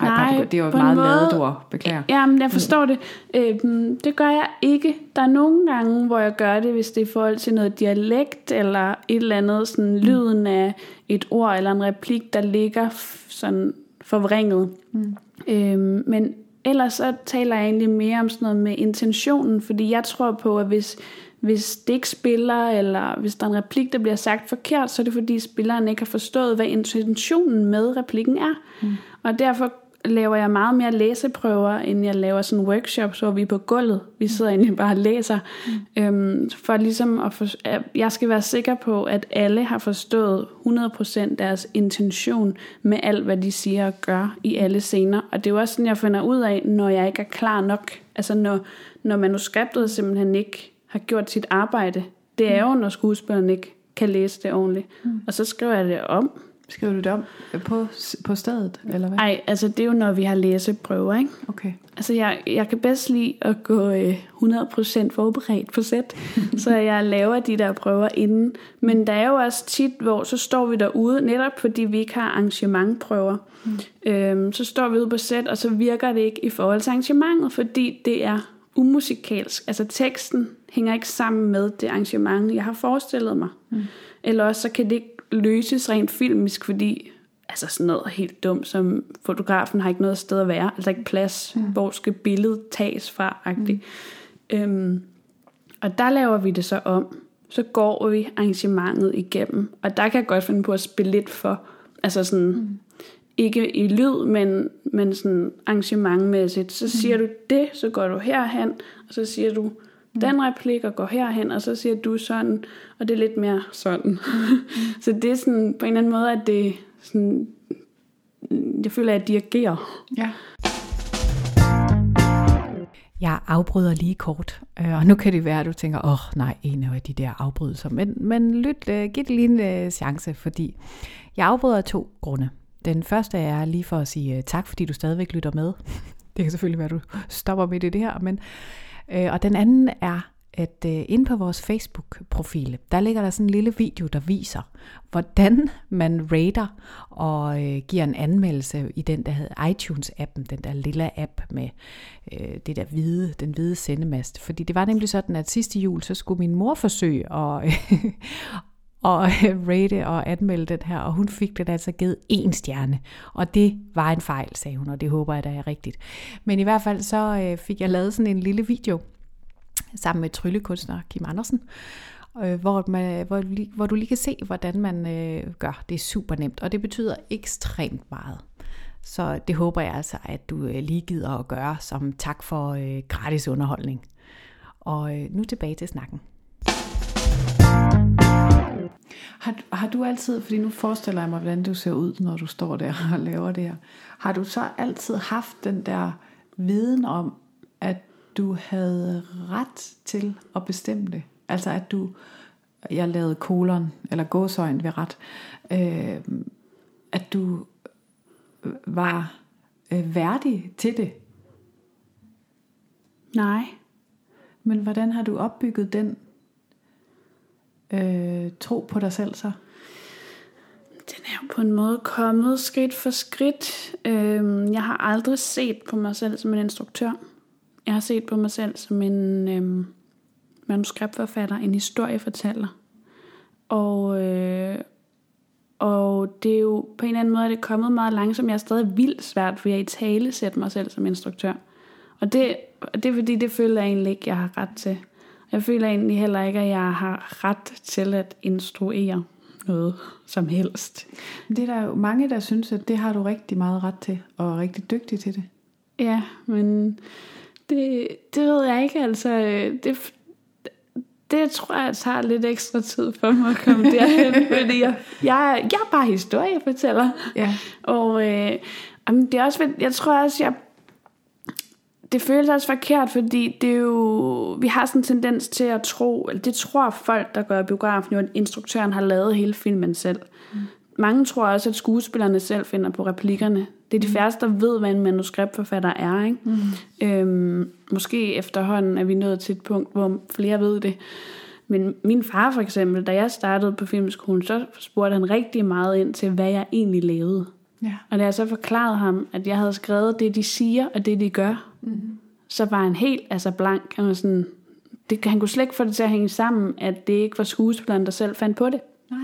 Ej, Nej, det er jo et meget måde, lavet ord, beklager. Jamen, jeg forstår det. Øhm, det gør jeg ikke. Der er nogle gange, hvor jeg gør det, hvis det er i forhold til noget dialekt, eller et eller andet, sådan mm. lyden af et ord, eller en replik, der ligger sådan forvrænget. Mm. Øhm, men ellers så taler jeg egentlig mere om sådan noget med intentionen, fordi jeg tror på, at hvis, hvis det ikke spiller, eller hvis der er en replik, der bliver sagt forkert, så er det fordi spilleren ikke har forstået, hvad intentionen med replikken er. Mm. Og derfor laver jeg meget mere læseprøver, end jeg laver sådan workshops, hvor vi er på gulvet. Vi sidder egentlig bare og læser. Mm. Øhm, for ligesom at, for, jeg skal være sikker på, at alle har forstået 100% deres intention med alt, hvad de siger og gør i alle scener. Og det er jo også sådan, jeg finder ud af, når jeg ikke er klar nok. Altså når, når manuskriptet simpelthen ikke har gjort sit arbejde. Det er jo, når skuespilleren ikke kan læse det ordentligt. Mm. Og så skriver jeg det om Skriver du det om på, på stedet, eller hvad? Nej, altså det er jo, når vi har læseprøver, ikke? Okay. Altså jeg, jeg kan bedst lide at gå øh, 100% forberedt på sæt, så jeg laver de der prøver inden. Men der er jo også tit, hvor så står vi derude, netop fordi vi ikke har arrangementprøver. Mm. Øhm, så står vi ude på sæt, og så virker det ikke i forhold til arrangementet, fordi det er umusikalsk. Altså teksten hænger ikke sammen med det arrangement, jeg har forestillet mig. Mm. Eller også så kan det ikke løses rent filmisk, fordi altså sådan noget helt dumt, som fotografen har ikke noget sted at være, altså ikke plads, mm. hvor skal billedet tages fra, agtigt. Mm. Øhm, og der laver vi det så om. Så går vi arrangementet igennem, og der kan jeg godt finde på at spille lidt for, altså sådan, mm. ikke i lyd, men, men sådan arrangementmæssigt. Så siger mm. du det, så går du herhen, og så siger du, Mm. den replik og går herhen, og så siger du sådan, og det er lidt mere sådan. Mm. så det er sådan på en eller anden måde, at det sådan, jeg føler, at jeg dirigerer. Ja. Jeg afbryder lige kort, øh, og nu kan det være, at du tænker, åh oh, nej, en af de der afbrydelser. Men, men lyt, uh, giv det lige en uh, chance, fordi jeg afbryder af to grunde. Den første er lige for at sige tak, fordi du stadigvæk lytter med. det kan selvfølgelig være, at du stopper med det her, men Øh, og den anden er, at øh, inde på vores Facebook-profil, der ligger der sådan en lille video, der viser, hvordan man rater og øh, giver en anmeldelse i den, der hedder iTunes-appen, den der lille app med øh, det der hvide, den hvide sendemast. Fordi det var nemlig sådan, at sidste jul, så skulle min mor forsøge at, og rate og anmelde den her, og hun fik den altså givet en stjerne. Og det var en fejl, sagde hun, og det håber jeg, da er rigtigt. Men i hvert fald så øh, fik jeg lavet sådan en lille video sammen med tryllekunstner Kim Andersen, øh, hvor, man, hvor, hvor du lige kan se, hvordan man øh, gør. Det er super nemt, og det betyder ekstremt meget. Så det håber jeg altså, at du øh, lige gider at gøre som tak for øh, gratis underholdning. Og nu tilbage til snakken. Har, har du altid, fordi nu forestiller jeg mig, hvordan du ser ud, når du står der og laver det her. Har du så altid haft den der viden om, at du havde ret til at bestemme det? Altså at du, jeg lavede kolon, eller gåsøjen ved ret, øh, at du var øh, værdig til det? Nej. Men hvordan har du opbygget den øh, tro på dig selv så? Den er jo på en måde kommet skridt for skridt. Øh, jeg har aldrig set på mig selv som en instruktør. Jeg har set på mig selv som en øh, manuskriptforfatter, en historiefortæller. Og, øh, og det er jo på en eller anden måde det er kommet meget langsomt. Jeg er stadig vildt svært ved at i tale sætte mig selv som instruktør. Og det, det er fordi, det føler jeg egentlig ikke, jeg har ret til. Jeg føler egentlig heller ikke, at jeg har ret til at instruere noget som helst. Det er der jo mange, der synes, at det har du rigtig meget ret til, og er rigtig dygtig til det. Ja, men det, det ved jeg ikke. Altså, det, det tror jeg tager lidt ekstra tid for mig at komme derhen, fordi jeg, jeg, jeg er bare historiefortæller. Ja. Og øh, det er også, jeg tror også, jeg det føles også forkert, fordi det er jo, vi har sådan en tendens til at tro, eller det tror folk, der gør biografen, jo, at instruktøren har lavet hele filmen selv. Mm. Mange tror også, at skuespillerne selv finder på replikkerne. Det er de mm. færreste, der ved, hvad en manuskriptforfatter er. Ikke? Mm. Øhm, måske efterhånden er vi nået til et punkt, hvor flere ved det. Men min far for eksempel, da jeg startede på filmskolen, så spurgte han rigtig meget ind til, hvad jeg egentlig lavede. Ja. Og da jeg så forklarede ham, at jeg havde skrevet det, de siger, og det, de gør, mm-hmm. så var han helt altså blank. Han, var sådan, det, han kunne slet ikke få det til at hænge sammen, at det ikke var skuespilleren, der selv fandt på det. Nej.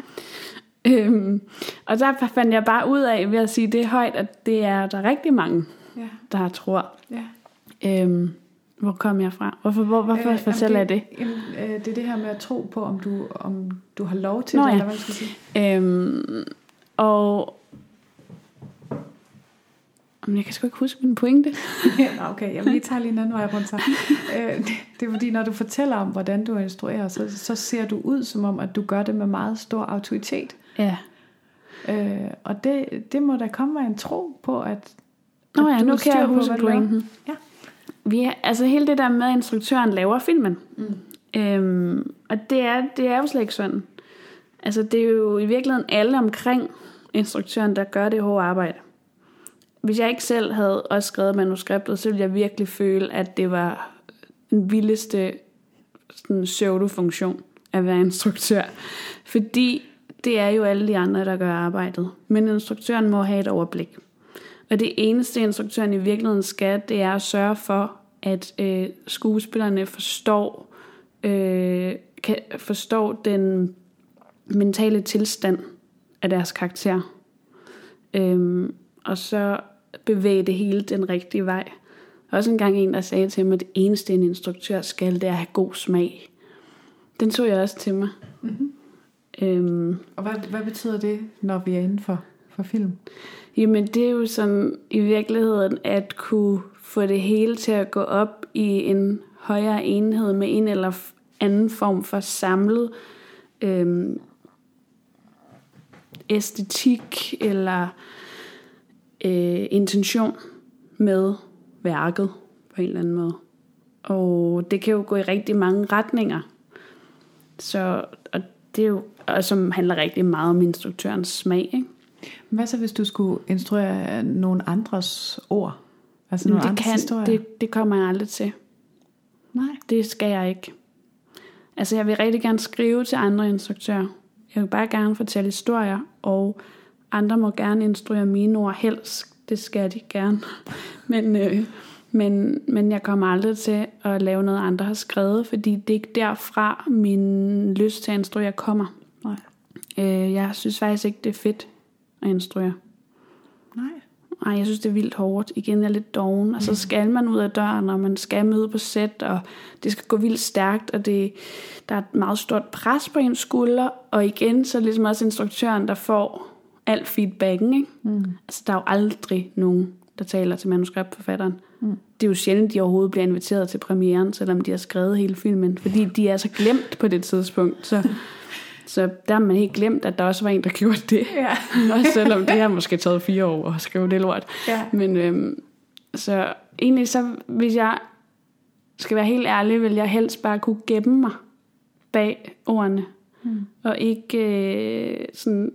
Øhm, og der fandt jeg bare ud af, ved at sige det højt, at det er der er rigtig mange, ja. der tror. Ja. Øhm, hvor kom jeg fra? Hvorfor, hvor, hvorfor øh, fortæller det, jeg det? Jamen, øh, det er det her med at tro på, om du, om du har lov til Nå, det, ja. eller hvad skal sige. Øhm, og men jeg kan sgu ikke huske min pointe. okay, jeg vil tager lige en anden vej rundt så. Øh, det, er fordi, når du fortæller om, hvordan du instruerer, så, så ser du ud som om, at du gør det med meget stor autoritet. Ja. Øh, og det, det må da komme af en tro på, at, Nå ja, nu kan jeg huske pointen. Ja. Vi er, altså hele det der med, at instruktøren laver filmen. Mm. Øhm, og det er, det er jo slet ikke sådan. Altså det er jo i virkeligheden alle omkring instruktøren, der gør det hårde arbejde hvis jeg ikke selv havde også skrevet manuskriptet, så ville jeg virkelig føle, at det var den vildeste sådan pseudo-funktion at være instruktør. Fordi det er jo alle de andre, der gør arbejdet. Men instruktøren må have et overblik. Og det eneste, instruktøren i virkeligheden skal, det er at sørge for, at øh, skuespillerne forstår, øh, kan, forstår den mentale tilstand af deres karakter. Øhm, og så bevæge det hele den rigtige vej. Også en gang en, der sagde til mig, at det eneste en instruktør skal, det er at have god smag. Den tog jeg også til mig. Mm-hmm. Øhm, og hvad, hvad betyder det, når vi er inden for, for film? Jamen det er jo sådan i virkeligheden at kunne få det hele til at gå op i en højere enhed med en eller anden form for samlet øhm, æstetik eller øh, intention med værket på en eller anden måde. Og det kan jo gå i rigtig mange retninger. Så, og det er jo, og som handler rigtig meget om instruktørens smag. Ikke? Hvad så hvis du skulle instruere nogle andres ord? Altså nogle det, andres kan, historier? Det, det kommer jeg aldrig til. Nej. Det skal jeg ikke. Altså jeg vil rigtig gerne skrive til andre instruktører. Jeg vil bare gerne fortælle historier, og andre må gerne instruere mine ord helst. Det skal de gerne. Men, øh, men, men jeg kommer aldrig til at lave noget, andre har skrevet, fordi det er ikke derfra, min lyst til at instruere kommer. Nej. Øh, jeg synes faktisk ikke, det er fedt at instruere. Nej. Nej, jeg synes, det er vildt hårdt. Igen, jeg er lidt doven. Og så mm. skal man ud af døren, og man skal møde på sæt, og det skal gå vildt stærkt, og det, der er et meget stort pres på ens skulder. Og igen, så er det ligesom også instruktøren, der får al feedbacken. Ikke? Mm. Altså, der er jo aldrig nogen, der taler til manuskriptforfatteren. Mm. Det er jo sjældent, de overhovedet bliver inviteret til premieren, selvom de har skrevet hele filmen, fordi de er så glemt på det tidspunkt. Så, så der har man helt glemt, at der også var en, der gjorde det. Ja. også selvom det har måske taget fire år at skrive det lort. Ja. Men øhm, så egentlig så, hvis jeg skal være helt ærlig, vil jeg helst bare kunne gemme mig bag ordene. Mm. Og ikke øh, sådan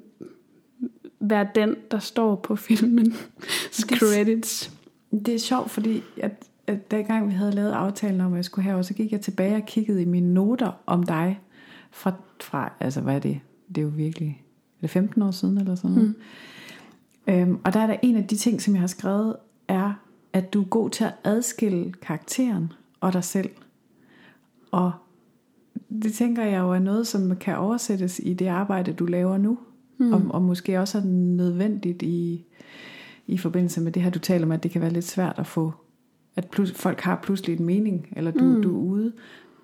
være den, der står på filmen credits. Det er sjovt, fordi at, at gang vi havde lavet aftalen om, at jeg skulle have, så gik jeg tilbage og kiggede i mine noter om dig. Fra, fra altså hvad er det? Det er jo virkelig, er det 15 år siden eller sådan noget? Mm. Øhm, og der er der en af de ting, som jeg har skrevet, er, at du er god til at adskille karakteren og dig selv. Og det tænker jeg jo er noget, som kan oversættes i det arbejde, du laver nu. Mm. Og, og måske også er nødvendigt i, i forbindelse med det her, du taler om, at det kan være lidt svært at få, at plus, folk har pludselig en mening, eller du, mm. du er ude,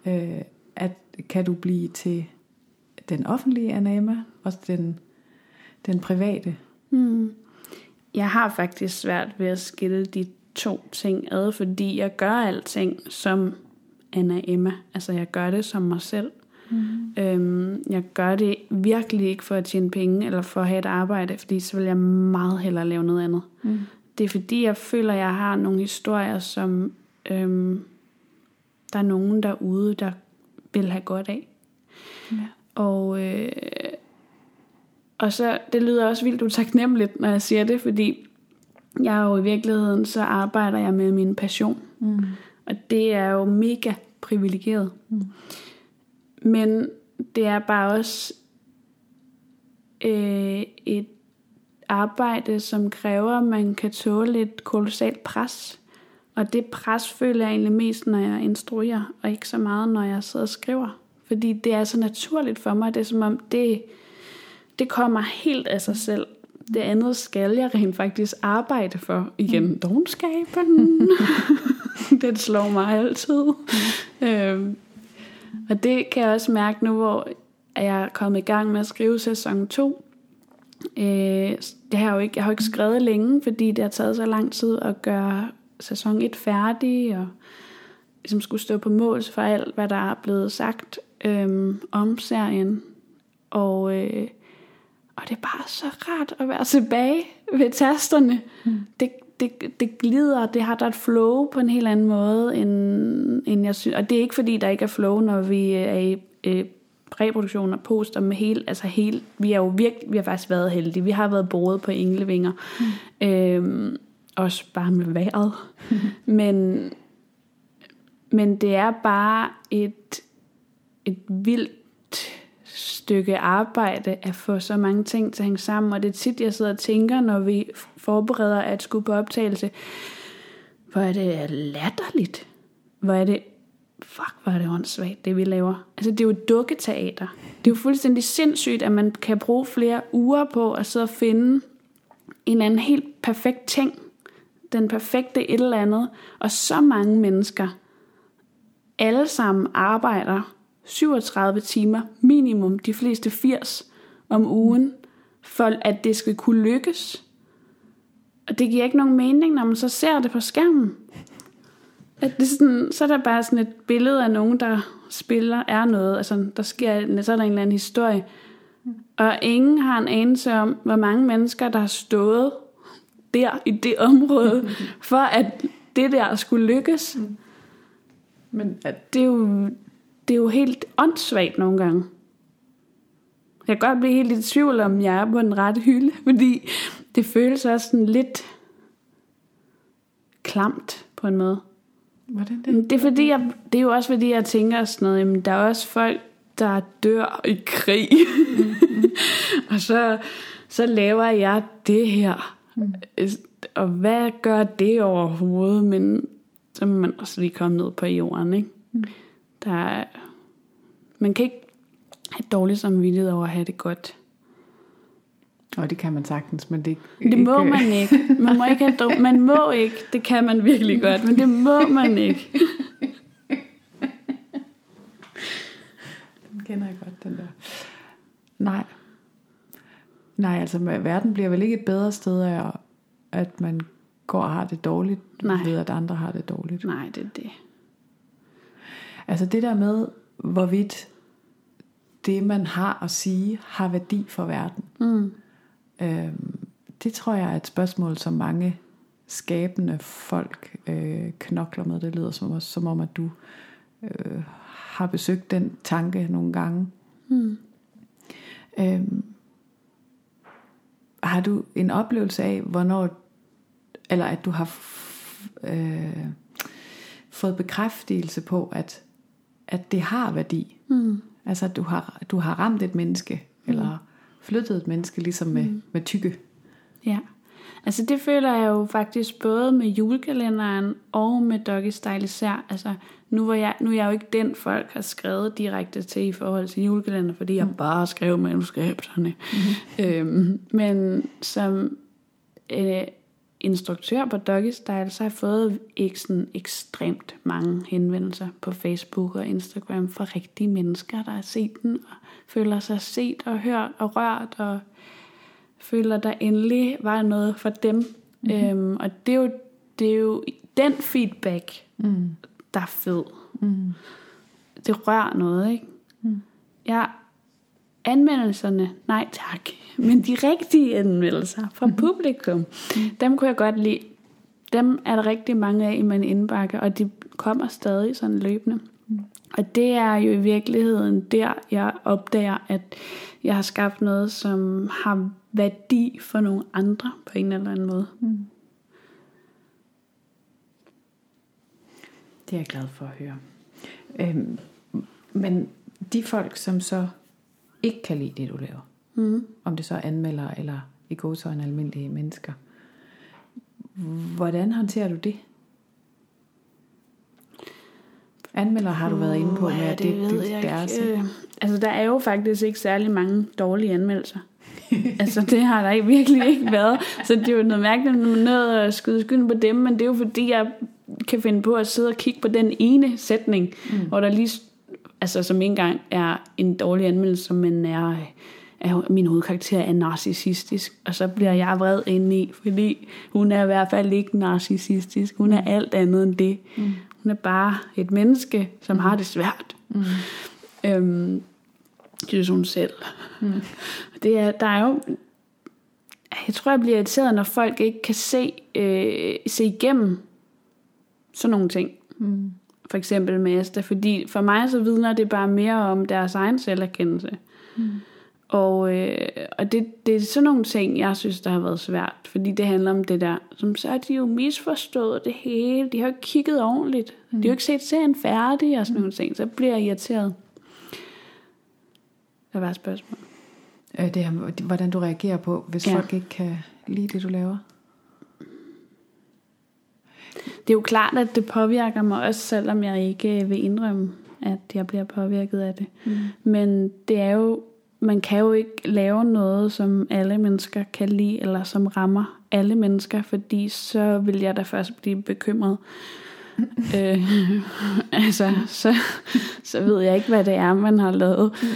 øh, at kan du blive til den offentlige anama, og den, den private? Mm. Jeg har faktisk svært ved at skille de to ting ad, fordi jeg gør alting som Anna Emma. Altså jeg gør det som mig selv. Mm. Øhm, jeg gør det virkelig ikke for at tjene penge eller for at have et arbejde, fordi så vil jeg meget hellere lave noget andet. Mm. Det er fordi, jeg føler, at jeg har nogle historier, som øhm, der er nogen derude, der vil have godt af. Ja. Og, øh, og så, det lyder også vildt utaknemmeligt, når jeg siger det, fordi jeg jo i virkeligheden, så arbejder jeg med min passion. Mm. Og det er jo mega privilegeret. Mm. Men det er bare også øh, et arbejde, som kræver, at man kan tåle et kolossalt pres. Og det pres føler jeg egentlig mest, når jeg instruerer, og ikke så meget, når jeg sidder og skriver. Fordi det er så naturligt for mig. Det er som om, det, det kommer helt af sig selv. Det andet skal jeg rent faktisk arbejde for. Igen, mm. dogenskaben. det slår mig altid. Mm. øhm, og det kan jeg også mærke nu, hvor jeg er kommet i gang med at skrive sæson 2. Øh, det har jeg, jo ikke, jeg har jo ikke skrevet længe, fordi det har taget så lang tid at gøre sæson 1 færdig, og ligesom skulle stå på mål for alt, hvad der er blevet sagt øh, om serien. Og, øh, og det er bare så rart at være tilbage ved tasterne. Mm. Det, det, det glider, det har der et flow på en helt anden måde, end, end jeg synes. Og det er ikke fordi, der ikke er flow, når vi er i øh, præproduktion og poster med helt, altså helt, vi er jo virkelig, vi har faktisk været heldige. Vi har været boet på englevinger. Mm. Øhm, også bare med vejret. Mm. Men, men det er bare et, et vildt stykke arbejde at få så mange ting til at hænge sammen, og det er tit, jeg sidder og tænker, når vi forbereder at skulle på optagelse, hvor er det latterligt. Hvor er det, fuck, hvor er det åndssvagt, det vi laver. Altså, det er jo dukketeater. Det er jo fuldstændig sindssygt, at man kan bruge flere uger på at sidde og finde en anden helt perfekt ting. Den perfekte et eller andet. Og så mange mennesker, alle sammen arbejder 37 timer minimum, de fleste 80 om ugen, for at det skal kunne lykkes. Og det giver ikke nogen mening, når man så ser det på skærmen. At det sådan, så er der bare sådan et billede af nogen, der spiller, er noget. Altså, der sker, så er der en eller anden historie. Og ingen har en anelse om, hvor mange mennesker, der har stået der i det område, for at det der skulle lykkes. Men at det er jo, det er jo helt åndssvagt nogle gange. Jeg kan godt blive helt i tvivl om, jeg er på den rette hylde, fordi det føles også sådan lidt klamt på en måde. Hvordan det? Det er, fordi jeg, det er jo også fordi, jeg tænker sådan noget, jamen, der er også folk, der dør i krig. Mm-hmm. og så, så laver jeg det her. Mm. Og hvad gør det overhovedet? Men så må man også lige komme ned på jorden, ikke? Mm. Der er, man kan ikke have dårligt samvittighed over at have det godt. Og det kan man sagtens, men det Det må ikke... man ikke. Man må ikke have. Man må ikke. Det kan man virkelig godt, men det må man ikke. Den kender jeg godt, den der. Nej. Nej, altså verden bliver vel ikke et bedre sted af, at man går og har det dårligt, Nej. ved at andre har det dårligt. Nej, det er det. Altså det der med, hvorvidt det, man har at sige, har værdi for verden. Mm. Øhm, det tror jeg er et spørgsmål, som mange skabende folk øh, knokler med. Det lyder som, som om, at du øh, har besøgt den tanke nogle gange. Mm. Øhm, har du en oplevelse af, hvornår, eller at du har f- øh, fået bekræftelse på, at, at det har værdi? Mm. Altså at du har, du har ramt et menneske, mm. eller flyttet et menneske, ligesom med, mm. med tykke. Ja. Altså det føler jeg jo faktisk både med julekalenderen og med Doggy Style især. Altså nu, var jeg, nu er jeg jo ikke den, folk har skrevet direkte til i forhold til julekalender, fordi jeg bare skrev manuskripterne. Mm-hmm. Øhm, men som øh, instruktør på Doggy Style, så har jeg fået ikke sådan ekstremt mange henvendelser på Facebook og Instagram fra rigtige mennesker, der har set den og føler sig set og hørt og rørt og føler, der endelig var noget for dem. Mm-hmm. Øhm, og det er, jo, det er jo den feedback, mm. der er fed. Mm. Det rører noget, ikke? Mm. Ja, anmeldelserne, nej tak. Men de rigtige anmeldelser fra mm-hmm. publikum, dem kunne jeg godt lide. Dem er der rigtig mange af i min indbakke, og de kommer stadig sådan løbende. Mm. Og det er jo i virkeligheden der, jeg opdager, at jeg har skabt noget, som har værdi for nogle andre på en eller anden måde. Mm. Det er jeg glad for at høre. Øhm, men de folk, som så ikke kan lide det, du laver, mm. om det så er anmelder eller i en almindelige mennesker, hvordan håndterer du det? Anmelder har du været inde på, med, at det, det, det, det er øh, Altså, der er jo faktisk ikke særlig mange dårlige anmeldelser. altså, det har der virkelig ikke været. Så det er jo noget mærkeligt, når man nødt at skyde skylden på dem, men det er jo fordi, jeg kan finde på at sidde og kigge på den ene sætning, mm. hvor der lige, altså som engang er en dårlig anmeldelse, men er, er min hovedkarakter er narcissistisk, og så bliver jeg vred ind i, fordi hun er i hvert fald ikke narcissistisk, hun er mm. alt andet end det. Mm. Hun er bare et menneske, som mm. har det svært. Mm. Øhm, det er hun selv. Mm. Det er, der er jo, jeg tror, jeg bliver irriteret, når folk ikke kan se, øh, se igennem sådan nogle ting. Mm. For eksempel med Esther, fordi for mig så vidner det bare mere om deres egen selverkendelse. Mm. Og, øh, og det, det er sådan nogle ting, jeg synes, der har været svært. Fordi det handler om det der, som så er de jo misforstået det hele. De har jo ikke kigget ordentligt. Mm. De har jo ikke set serien færdig og sådan mm. nogle ting. Så bliver jeg irriteret. Der var et spørgsmål. Øh, det er, hvordan du reagerer på, hvis ja. folk ikke kan lide det, du laver? Det er jo klart, at det påvirker mig også, selvom jeg ikke vil indrømme, at jeg bliver påvirket af det. Mm. Men det er jo, man kan jo ikke lave noget, som alle mennesker kan lide, eller som rammer alle mennesker, fordi så vil jeg da først blive bekymret. øh, altså, så, så ved jeg ikke, hvad det er, man har lavet. Mm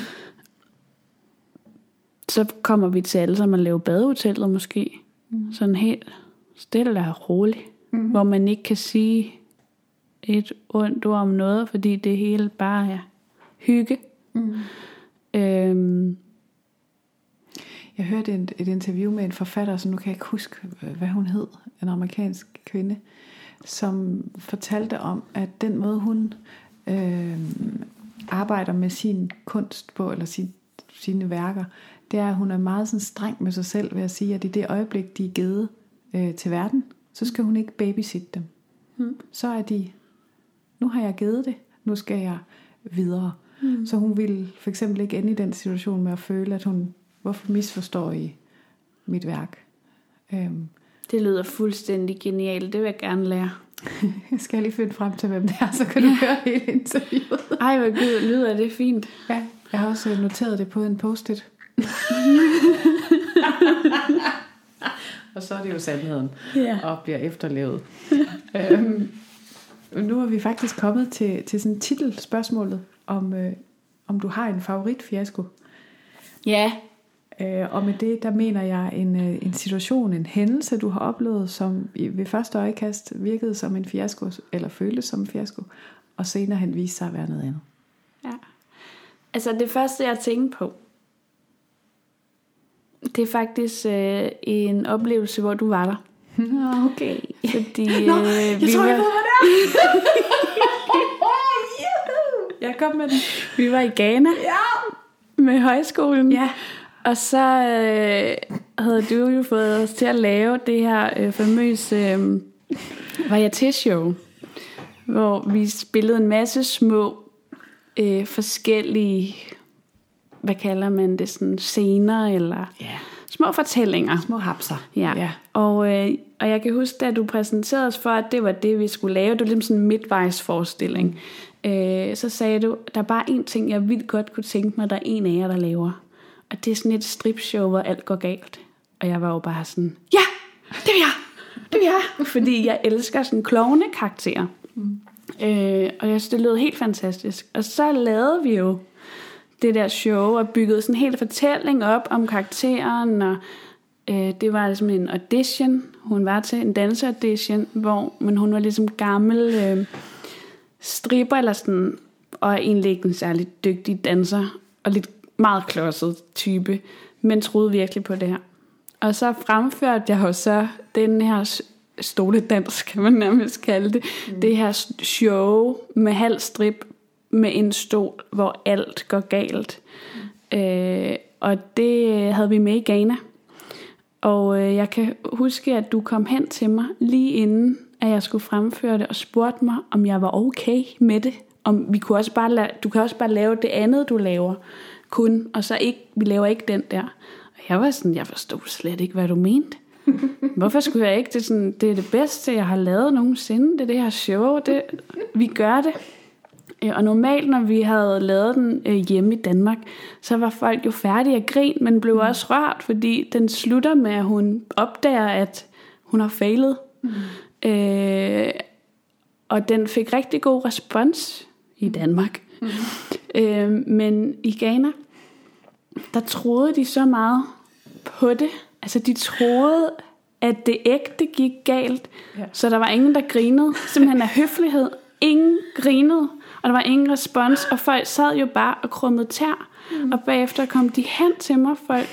så kommer vi til alle sammen at lave badehotellet måske. Mm. Sådan helt stille og roligt. Mm. Hvor man ikke kan sige et ondt ord om noget, fordi det hele bare er hygge. Mm. Øhm. Jeg hørte et, et interview med en forfatter, som nu kan jeg ikke huske, hvad hun hed, en amerikansk kvinde, som fortalte om, at den måde hun øh, arbejder med sin kunst på, eller sin, sine værker, det er, at hun er meget sådan streng med sig selv ved at sige, at i det øjeblik, de er givet øh, til verden, så skal hun ikke babysitte dem. Mm. Så er de, nu har jeg givet det, nu skal jeg videre. Mm. Så hun vil for eksempel ikke ende i den situation med at føle, at hun, hvorfor misforstår I mit værk? Øhm. Det lyder fuldstændig genialt, det vil jeg gerne lære. jeg skal lige finde frem til, hvem det er, så kan du ja. høre hele interviewet. Ej, hvor lyder det fint. Ja, jeg har også noteret det på en post-it. og så er det jo sandheden, ja. og bliver efterlevet. øhm, nu er vi faktisk kommet til, til sådan titelspørgsmålet, om, øh, om du har en favoritfiasko. Ja. Øh, og med det, der mener jeg en, øh, en situation, en hændelse, du har oplevet, som ved første øjekast virkede som en fiasko, eller føltes som en fiasko, og senere hen viste sig at være noget andet. Ja. Altså det første, jeg tænkte på, det er faktisk øh, en oplevelse, hvor du var der. Okay. Fordi, Nå, øh, jeg vi tror, var... jeg ved, hvad det er. jeg kom med den. Vi var i Ghana. Ja. Med højskolen. Ja. Og så øh, havde du jo fået os til at lave det her øh, famøse øh, varieté-show, hvor vi spillede en masse små øh, forskellige hvad kalder man det, sådan scener, eller ja. små fortællinger. Små hapser. Ja. ja. Og, øh, og jeg kan huske, da du præsenterede os for, at det var det, vi skulle lave. Det var ligesom sådan en midtvejsforestilling. Øh, så sagde du, der er bare én ting, jeg vildt godt kunne tænke mig, der er en af jer, der laver. Og det er sådan et stripshow, hvor alt går galt. Og jeg var jo bare sådan, ja, det vil jeg, det vil jeg. Fordi jeg elsker sådan klovne karakterer. Mm. Øh, og jeg synes, det lød helt fantastisk. Og så lavede vi jo det der show og byggede sådan en hel fortælling op om karakteren. Og øh, det var ligesom en audition, hun var til, en danseaudition, hvor men hun var ligesom gammel øh, stripper eller sådan, og egentlig ikke en særlig dygtig danser, og lidt meget klodset type, men troede virkelig på det her. Og så fremførte jeg jo så den her stoledans, kan man nærmest kalde det. Mm. Det her show med halv strip med en stol, hvor alt går galt. Mm. Øh, og det havde vi med i Ghana. Og øh, jeg kan huske, at du kom hen til mig lige inden, at jeg skulle fremføre det, og spurgte mig, om jeg var okay med det. Om vi kunne også bare lave, du kan også bare lave det andet, du laver kun, og så ikke, vi laver ikke den der. Og jeg var sådan, jeg forstod slet ikke, hvad du mente. Hvorfor skulle jeg ikke? Det er, sådan, det er det bedste, jeg har lavet nogensinde. Det er det her show. Det, vi gør det. Øh, og normalt, når vi havde lavet den øh, hjemme i Danmark, så var folk jo færdige at grin, men blev mm. også rørt, fordi den slutter med, at hun opdager, at hun har fejlet. Mm. Øh, og den fik rigtig god respons i Danmark. Mm. Øh, men i Ghana, der troede de så meget på det. Altså de troede, at det ægte gik galt. Ja. Så der var ingen, der grinede. Simpelthen af høflighed. Ingen grinede. Og der var ingen respons. Og folk sad jo bare og krummede tær. Mm. Og bagefter kom de hen til mig, folk,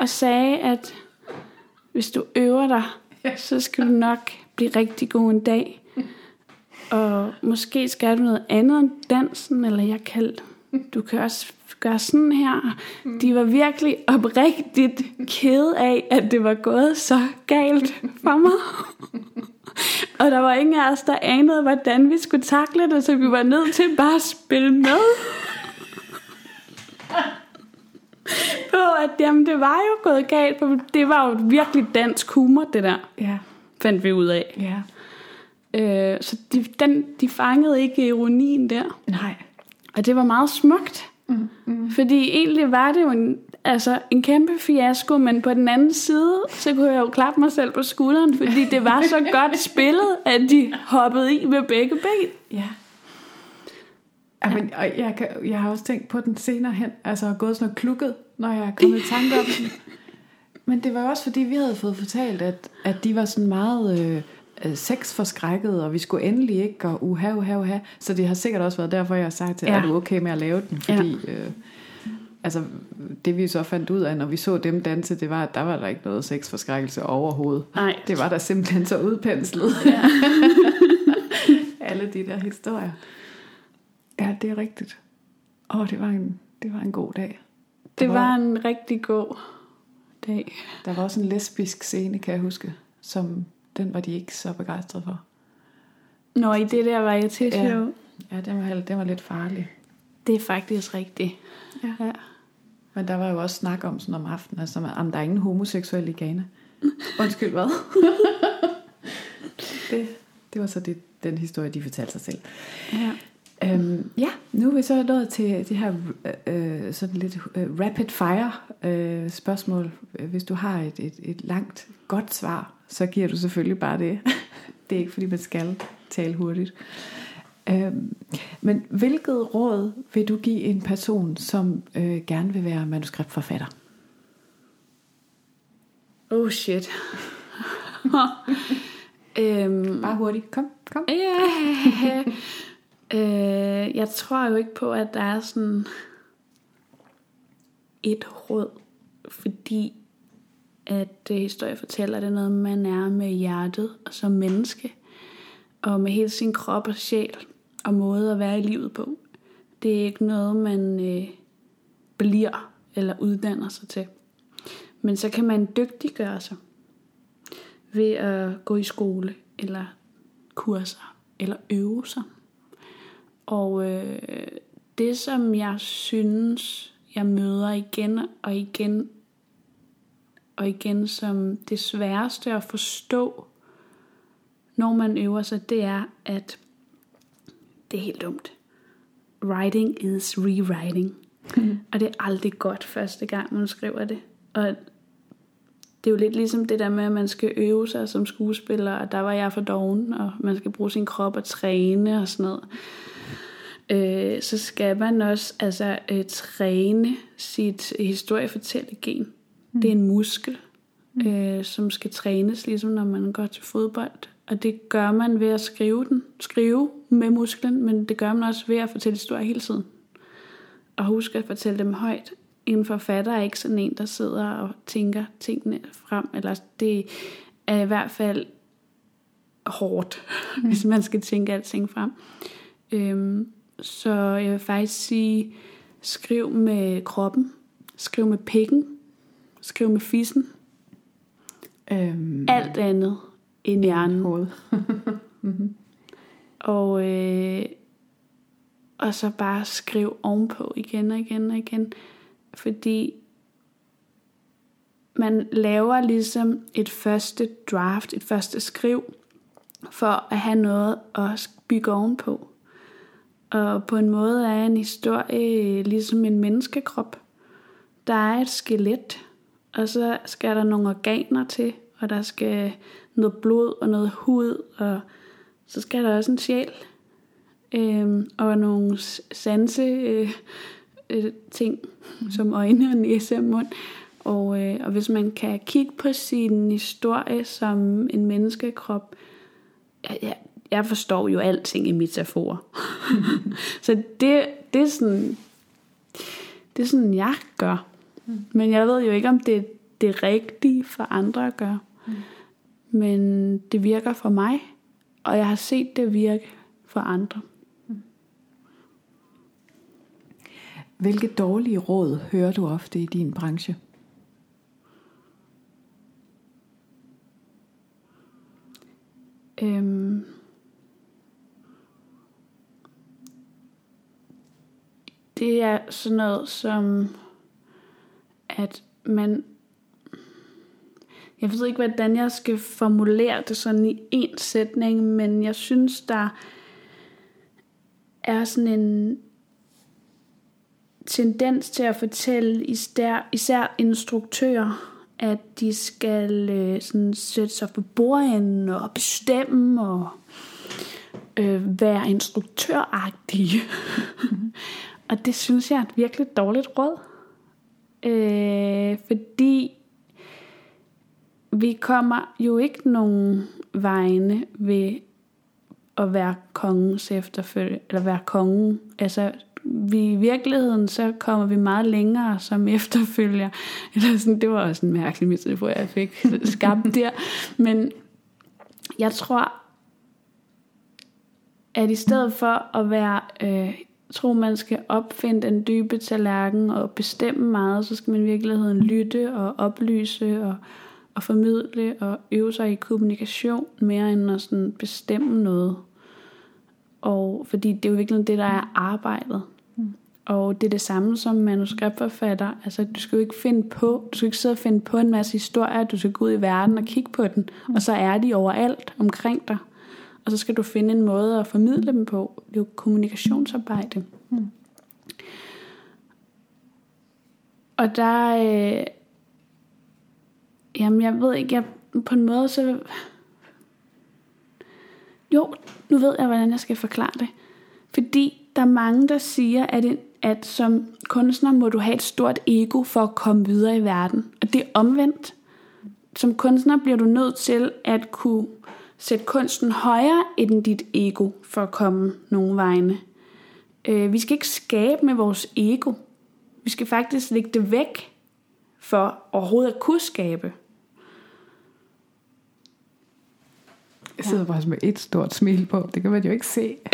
og sagde, at hvis du øver dig, så skal du nok blive rigtig god en dag. Og måske skal du noget andet end dansen, eller jeg kan, du kan også gøre sådan her. De var virkelig oprigtigt kede af, at det var gået så galt for mig. Og der var ingen af os, der anede, hvordan vi skulle takle det, så vi var nødt til bare at spille med. på, at jamen, det var jo gået galt, for det var jo virkelig dansk humor, det der. Ja. Fandt vi ud af. Ja. Øh, så de, den, de fangede ikke ironien der. Nej. Og det var meget smukt. Mm, mm. Fordi egentlig var det jo en, altså, en kæmpe fiasko, men på den anden side, så kunne jeg jo klappe mig selv på skulderen, fordi det var så godt spillet, at de hoppede i med begge ben. Ja. Ja. Men, og jeg, kan, jeg har også tænkt på den senere hen, altså gået sådan noget klukket, når jeg er kommet i tanke om den. Men det var også fordi, vi havde fået fortalt, at, at de var sådan meget øh, øh sexforskrækket, og vi skulle endelig ikke, og uha, uha, uha. Så det har sikkert også været derfor, jeg har sagt til, ja. er du okay med at lave den? Fordi ja. øh, altså, det vi så fandt ud af, når vi så dem danse, det var, at der var der ikke noget sexforskrækkelse overhovedet. Nej. Det var der simpelthen så udpenslet. Ja. Alle de der historier. Ja, det er rigtigt. Åh, oh, det var en, det var en god dag. Det var, var en rigtig god dag. Der var også en lesbisk scene, kan jeg huske, som den var de ikke så begejstrede for. Nå, i det der var jeg til ja. ja, den var, den var lidt farlig. Det er faktisk rigtigt. Ja. ja. Men der var jo også snak om sådan om aftenen, altså om der er ingen homoseksuelle i Ghana. Undskyld, hvad? det, det var så det, den historie, de fortalte sig selv. Ja. Øhm, ja, nu er vi så nået til det her øh, sådan lidt øh, rapid fire øh, spørgsmål. Hvis du har et, et, et langt, godt svar, så giver du selvfølgelig bare det. det er ikke fordi, man skal tale hurtigt. Øhm, men hvilket råd vil du give en person, som øh, gerne vil være manuskriptforfatter? Oh shit. øhm, bare hurtigt. Kom, kom. Yeah. Øh, jeg tror jo ikke på, at der er sådan et råd, fordi at øh, historie fortæller, det er noget, man er med hjertet og som menneske, og med hele sin krop og sjæl og måde at være i livet på. Det er ikke noget, man øh, bliver eller uddanner sig til. Men så kan man dygtiggøre sig ved at gå i skole, eller kurser, eller øve sig. Og øh, det, som jeg synes, jeg møder igen og igen, og igen som det sværeste at forstå, når man øver sig, det er, at det er helt dumt. Writing is rewriting. Mm. Og det er aldrig godt første gang, man skriver det. Og det er jo lidt ligesom det der med, at man skal øve sig som skuespiller, og der var jeg for doven, og man skal bruge sin krop og træne og sådan noget. Øh, så skal man også altså, øh, træne sit historiefortællegen. Mm. Det er en muskel, mm. øh, som skal trænes, ligesom når man går til fodbold. Og det gør man ved at skrive den, skrive med musklen, men det gør man også ved at fortælle historier hele tiden. Og huske at fortælle dem højt. En forfatter er ikke sådan en, der sidder og tænker tingene frem, eller det er i hvert fald hårdt, mm. hvis man skal tænke alting frem. Øhm, så jeg vil faktisk sige, skriv med kroppen, skriv med pikken, skriv med fissen. Øhm, Alt andet end hjernen. mm-hmm. Og, øh, og så bare skriv ovenpå igen og igen og igen. Fordi man laver ligesom et første draft, et første skriv, for at have noget at bygge ovenpå. Og på en måde er en historie ligesom en menneskekrop. Der er et skelet, og så skal der nogle organer til, og der skal noget blod og noget hud, og så skal der også en sjæl, øh, og nogle sanse øh, øh, ting, mm. som øjne og næse og mund. Og, øh, og hvis man kan kigge på sin historie som en menneskekrop, ja, ja, jeg forstår jo alting i metafor. så det, det er sådan, det er sådan, jeg gør. Mm. Men jeg ved jo ikke, om det er det rigtige for andre at gøre. Mm. Men det virker for mig, og jeg har set det virke for andre. Hvilke dårlige råd hører du ofte i din branche? Øhm, det er sådan noget som, at man, jeg ved ikke, hvordan jeg skal formulere det sådan i en sætning, men jeg synes, der er sådan en tendens til at fortælle især, især instruktører, at de skal øh, sådan sætte sig på bordenden og bestemme og øh, være instruktøragtige. Og det synes jeg er et virkelig dårligt råd. Øh, fordi vi kommer jo ikke nogen vegne ved at være kongens efterfølge, eller være kongen. Altså, vi, i virkeligheden, så kommer vi meget længere som efterfølger. Eller sådan, det var også en mærkelig metafor, jeg fik skabt der. Men jeg tror, at i stedet for at være øh, tro, man skal opfinde den dybe tallerken og bestemme meget, så skal man i virkeligheden lytte og oplyse og, og formidle og øve sig i kommunikation mere end at sådan bestemme noget. Og fordi det er jo virkelig det, der er arbejdet. Mm. Og det er det samme som manuskriptforfatter. Altså, du skal jo ikke finde på, du skal ikke sidde og finde på en masse historier, du skal gå ud i verden og kigge på den, og så er de overalt omkring dig og så skal du finde en måde at formidle dem på. Det er jo kommunikationsarbejde. Mm. Og der, øh, jamen jeg ved ikke, jeg på en måde så, jo, nu ved jeg, hvordan jeg skal forklare det. Fordi der er mange, der siger, at, en, at som kunstner må du have et stort ego for at komme videre i verden. Og det er omvendt. Som kunstner bliver du nødt til at kunne sætte kunsten højere end dit ego for at komme nogen vegne. Øh, vi skal ikke skabe med vores ego. Vi skal faktisk lægge det væk for overhovedet at kunne skabe. Jeg sidder bare med et stort smil på. Det kan man jo ikke se.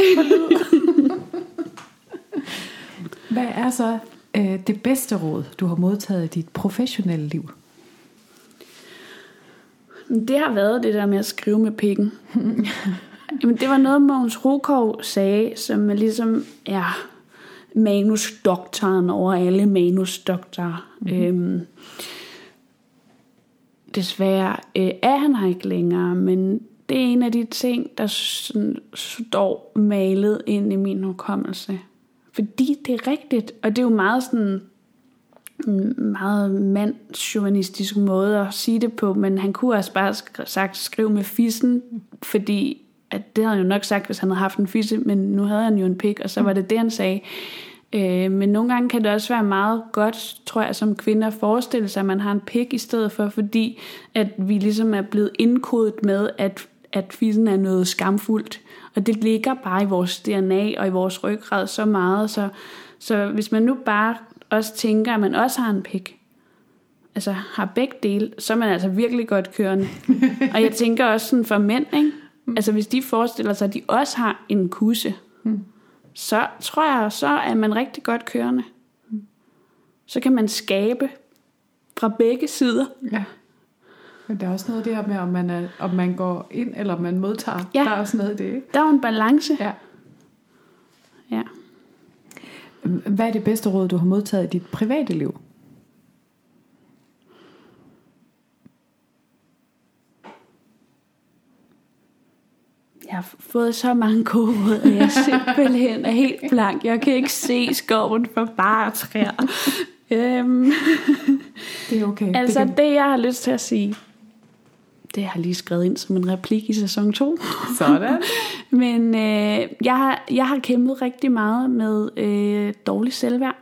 Hvad er så øh, det bedste råd, du har modtaget i dit professionelle liv? Det har været det der med at skrive med pikken. Jamen, det var noget, Mogens Rukov sagde, som ligesom er manusdoktoren over alle manusdoktorer. Mm-hmm. Øhm, desværre øh, er han her ikke længere, men det er en af de ting, der sådan står malet ind i min hukommelse. Fordi det er rigtigt, og det er jo meget sådan en meget mandsjournalistisk måde at sige det på, men han kunne også bare sk- sagt skrive med fissen, fordi at det havde han jo nok sagt, hvis han havde haft en fisse, men nu havde han jo en pik, og så var det det, han sagde. Øh, men nogle gange kan det også være meget godt, tror jeg, som kvinder at forestille sig, at man har en pik i stedet for, fordi at vi ligesom er blevet indkodet med, at, at fissen er noget skamfuldt. Og det ligger bare i vores DNA og i vores ryggrad så meget, så, så hvis man nu bare også tænker, at man også har en pik, altså har begge dele, så er man altså virkelig godt kørende. og jeg tænker også sådan for mænd, ikke? Altså hvis de forestiller sig, at de også har en kusse, så tror jeg, så er man rigtig godt kørende. Så kan man skabe fra begge sider. Ja. Men der er også noget der med, om man, er, om man går ind, eller om man modtager. Ja. Der er også noget i det, ikke? Der er jo en balance. Ja. Ja. Hvad er det bedste råd, du har modtaget i dit private liv? Jeg har fået så mange gode råd, at jeg simpelthen er helt blank. Jeg kan ikke se skoven for bare træer. øhm, Det er okay. altså det kan... det, jeg har lyst til at sige, det har jeg lige skrevet ind som en replik i sæson 2. Sådan. Men øh, jeg, har, jeg har kæmpet rigtig meget med øh, dårlig selvværd.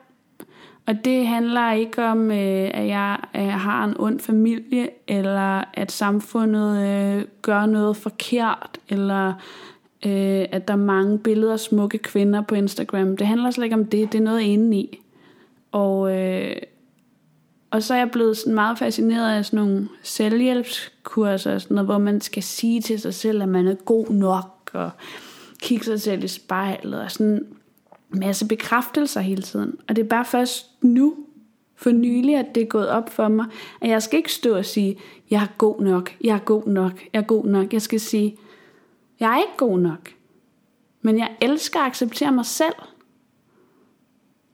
Og det handler ikke om, øh, at jeg øh, har en ond familie, eller at samfundet øh, gør noget forkert, eller øh, at der er mange billeder af smukke kvinder på Instagram. Det handler slet ikke om det, det er noget inde i. Og, øh, og så er jeg blevet sådan meget fascineret af sådan nogle selvhjælpskurser, og sådan noget, hvor man skal sige til sig selv, at man er god nok, og kigge sig selv i spejlet, og sådan en masse bekræftelser hele tiden. Og det er bare først nu, for nylig, at det er gået op for mig, at jeg skal ikke stå og sige, jeg er god nok, jeg er god nok, jeg er god nok. Jeg skal sige, jeg er ikke god nok, men jeg elsker at acceptere mig selv.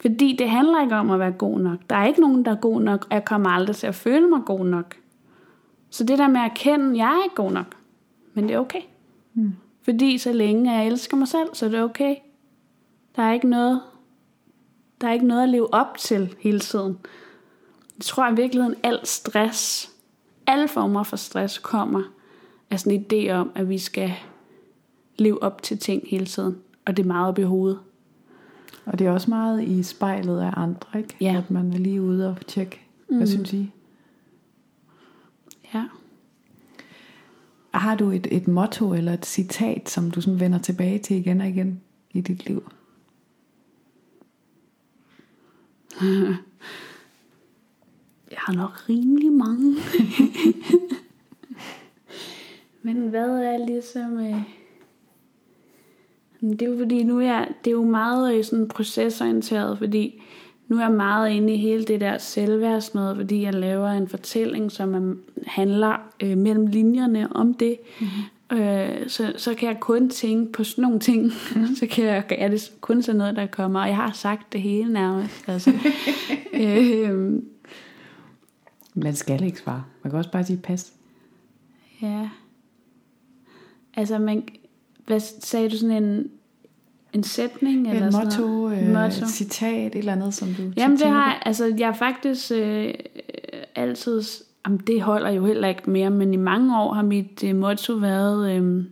Fordi det handler ikke om at være god nok. Der er ikke nogen, der er god nok, og jeg kommer aldrig til at føle mig god nok. Så det der med at erkende, at jeg er ikke god nok, men det er okay. Mm. Fordi så længe jeg elsker mig selv, så er det okay. Der er ikke noget, der er ikke noget at leve op til hele tiden. Jeg tror i virkeligheden, al stress, alle former for stress kommer af sådan en idé om, at vi skal leve op til ting hele tiden. Og det er meget op i hovedet. Og det er også meget i spejlet af andre, ikke? Ja. At man er lige ude og tjekke. Hvad Mm. synes I? Ja. Har du et, et motto eller et citat, som du sådan vender tilbage til igen og igen i dit liv? Jeg har nok rimelig mange. Men hvad er ligesom... Øh... Det er jo fordi, nu er jeg, det er jo meget øh, sådan procesorienteret, fordi nu er jeg meget inde i hele det der selvværds noget, fordi jeg laver en fortælling, som er, handler øh, mellem linjerne om det. Mm-hmm. Øh, så, så kan jeg kun tænke på sådan nogle ting. Mm-hmm. så kan jeg, er det kun sådan noget, der kommer. Og jeg har sagt det hele nærmest. Altså. øh, Man skal ikke svare. Man kan også bare sige pas. Ja. Altså, man, hvad sagde du, sådan en, en sætning? eller Et sådan motto, noget? øh, motto. citat, et eller andet, som du Jamen det har altså jeg faktisk øh, altid, jamen det holder jo heller ikke mere, men i mange år har mit øh, motto været, øh,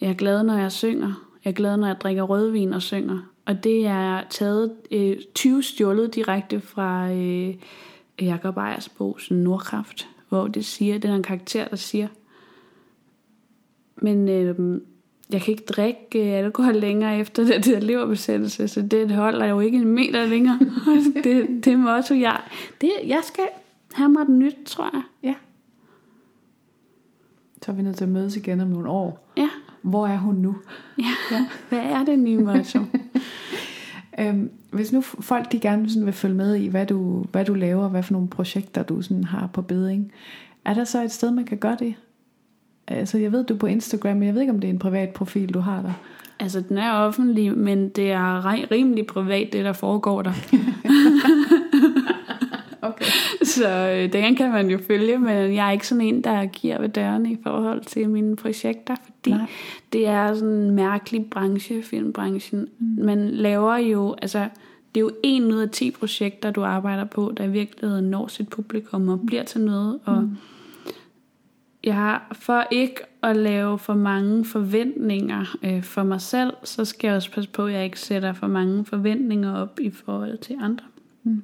jeg er glad, når jeg synger. Jeg er glad, når jeg drikker rødvin og synger. Og det er taget øh, 20 stjålet direkte fra øh, Jacob Ejers bog sådan Nordkraft, hvor det siger, det er en karakter, der siger, men øh, jeg kan ikke drikke øh, alkohol længere efter det der leverbesættelse, så det holder jo ikke en meter længere. det, det motto, jeg, det, jeg skal have mig et nyt, tror jeg. Ja. Så er vi nødt til at mødes igen om nogle år. Ja, Hvor er hun nu? ja. ja. hvad er det nye motto? Øhm, hvis nu folk de gerne sådan vil følge med i, hvad du, hvad du laver, hvad for nogle projekter du sådan har på beding, er der så et sted, man kan gøre det? Altså, jeg ved, du er på Instagram, men jeg ved ikke, om det er en privat profil, du har der. altså, den er offentlig, men det er ri- rimelig privat, det der foregår der. Okay. så øh, den kan man jo følge, men jeg er ikke sådan en, der giver ved dørene i forhold til mine projekter, fordi Nej. det er sådan en mærkelig branche, filmbranchen. Mm. Man laver jo, altså det er jo en ud af 10 projekter, du arbejder på, der i virkeligheden når sit publikum og bliver til noget, og mm. Jeg har for ikke at lave for mange forventninger øh, for mig selv, så skal jeg også passe på, at jeg ikke sætter for mange forventninger op i forhold til andre. Mm.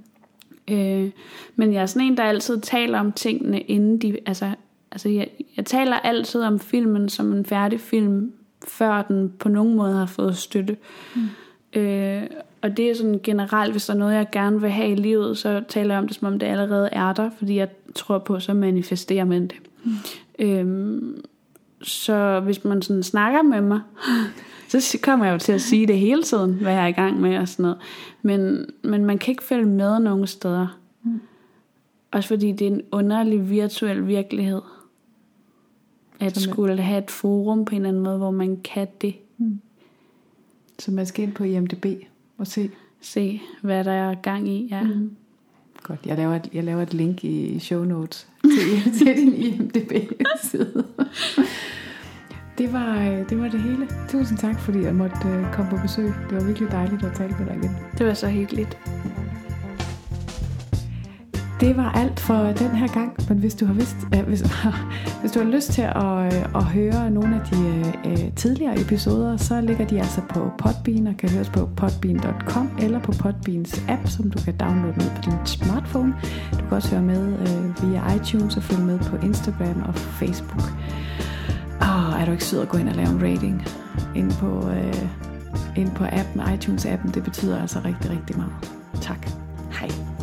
Øh, men jeg er sådan en, der altid taler om tingene, inden de... Altså, altså jeg, jeg taler altid om filmen som en færdig film, før den på nogen måde har fået støtte. Mm. Øh, og det er sådan generelt, hvis der er noget, jeg gerne vil have i livet, så taler jeg om det, som om det allerede er der, fordi jeg tror på, så manifesterer man det. Mm. Øhm, så hvis man sådan snakker med mig, så kommer jeg jo til at sige det hele tiden, hvad jeg er i gang med og sådan noget. Men, men man kan ikke følge med nogen steder. Mm. Også fordi det er en underlig virtuel virkelighed. At Som skulle have et forum på en eller anden måde, hvor man kan det. Mm. Så man skal ind på IMDB og se? Se, hvad der er gang i, ja. Mm. Godt, jeg laver, et, jeg laver et link i show notes til, til din IMDB-side. Det var, øh, det var det hele. Tusind tak, fordi jeg måtte øh, komme på besøg. Det var virkelig dejligt at tale med dig igen. Det var så hyggeligt. Det var alt for den her gang, men hvis du har, vist, øh, hvis, hvis du har lyst til at, øh, at høre nogle af de øh, øh tidligere episoder, så ligger de altså på Podbean og kan høres på podbean.com eller på Podbeans app, som du kan downloade med på din smartphone. Du kan også høre med øh, via iTunes og følge med på Instagram og Facebook. Og er du ikke sød at gå ind og lave en rating ind på, øh, ind på appen, iTunes-appen? Det betyder altså rigtig, rigtig meget. Tak. Hej.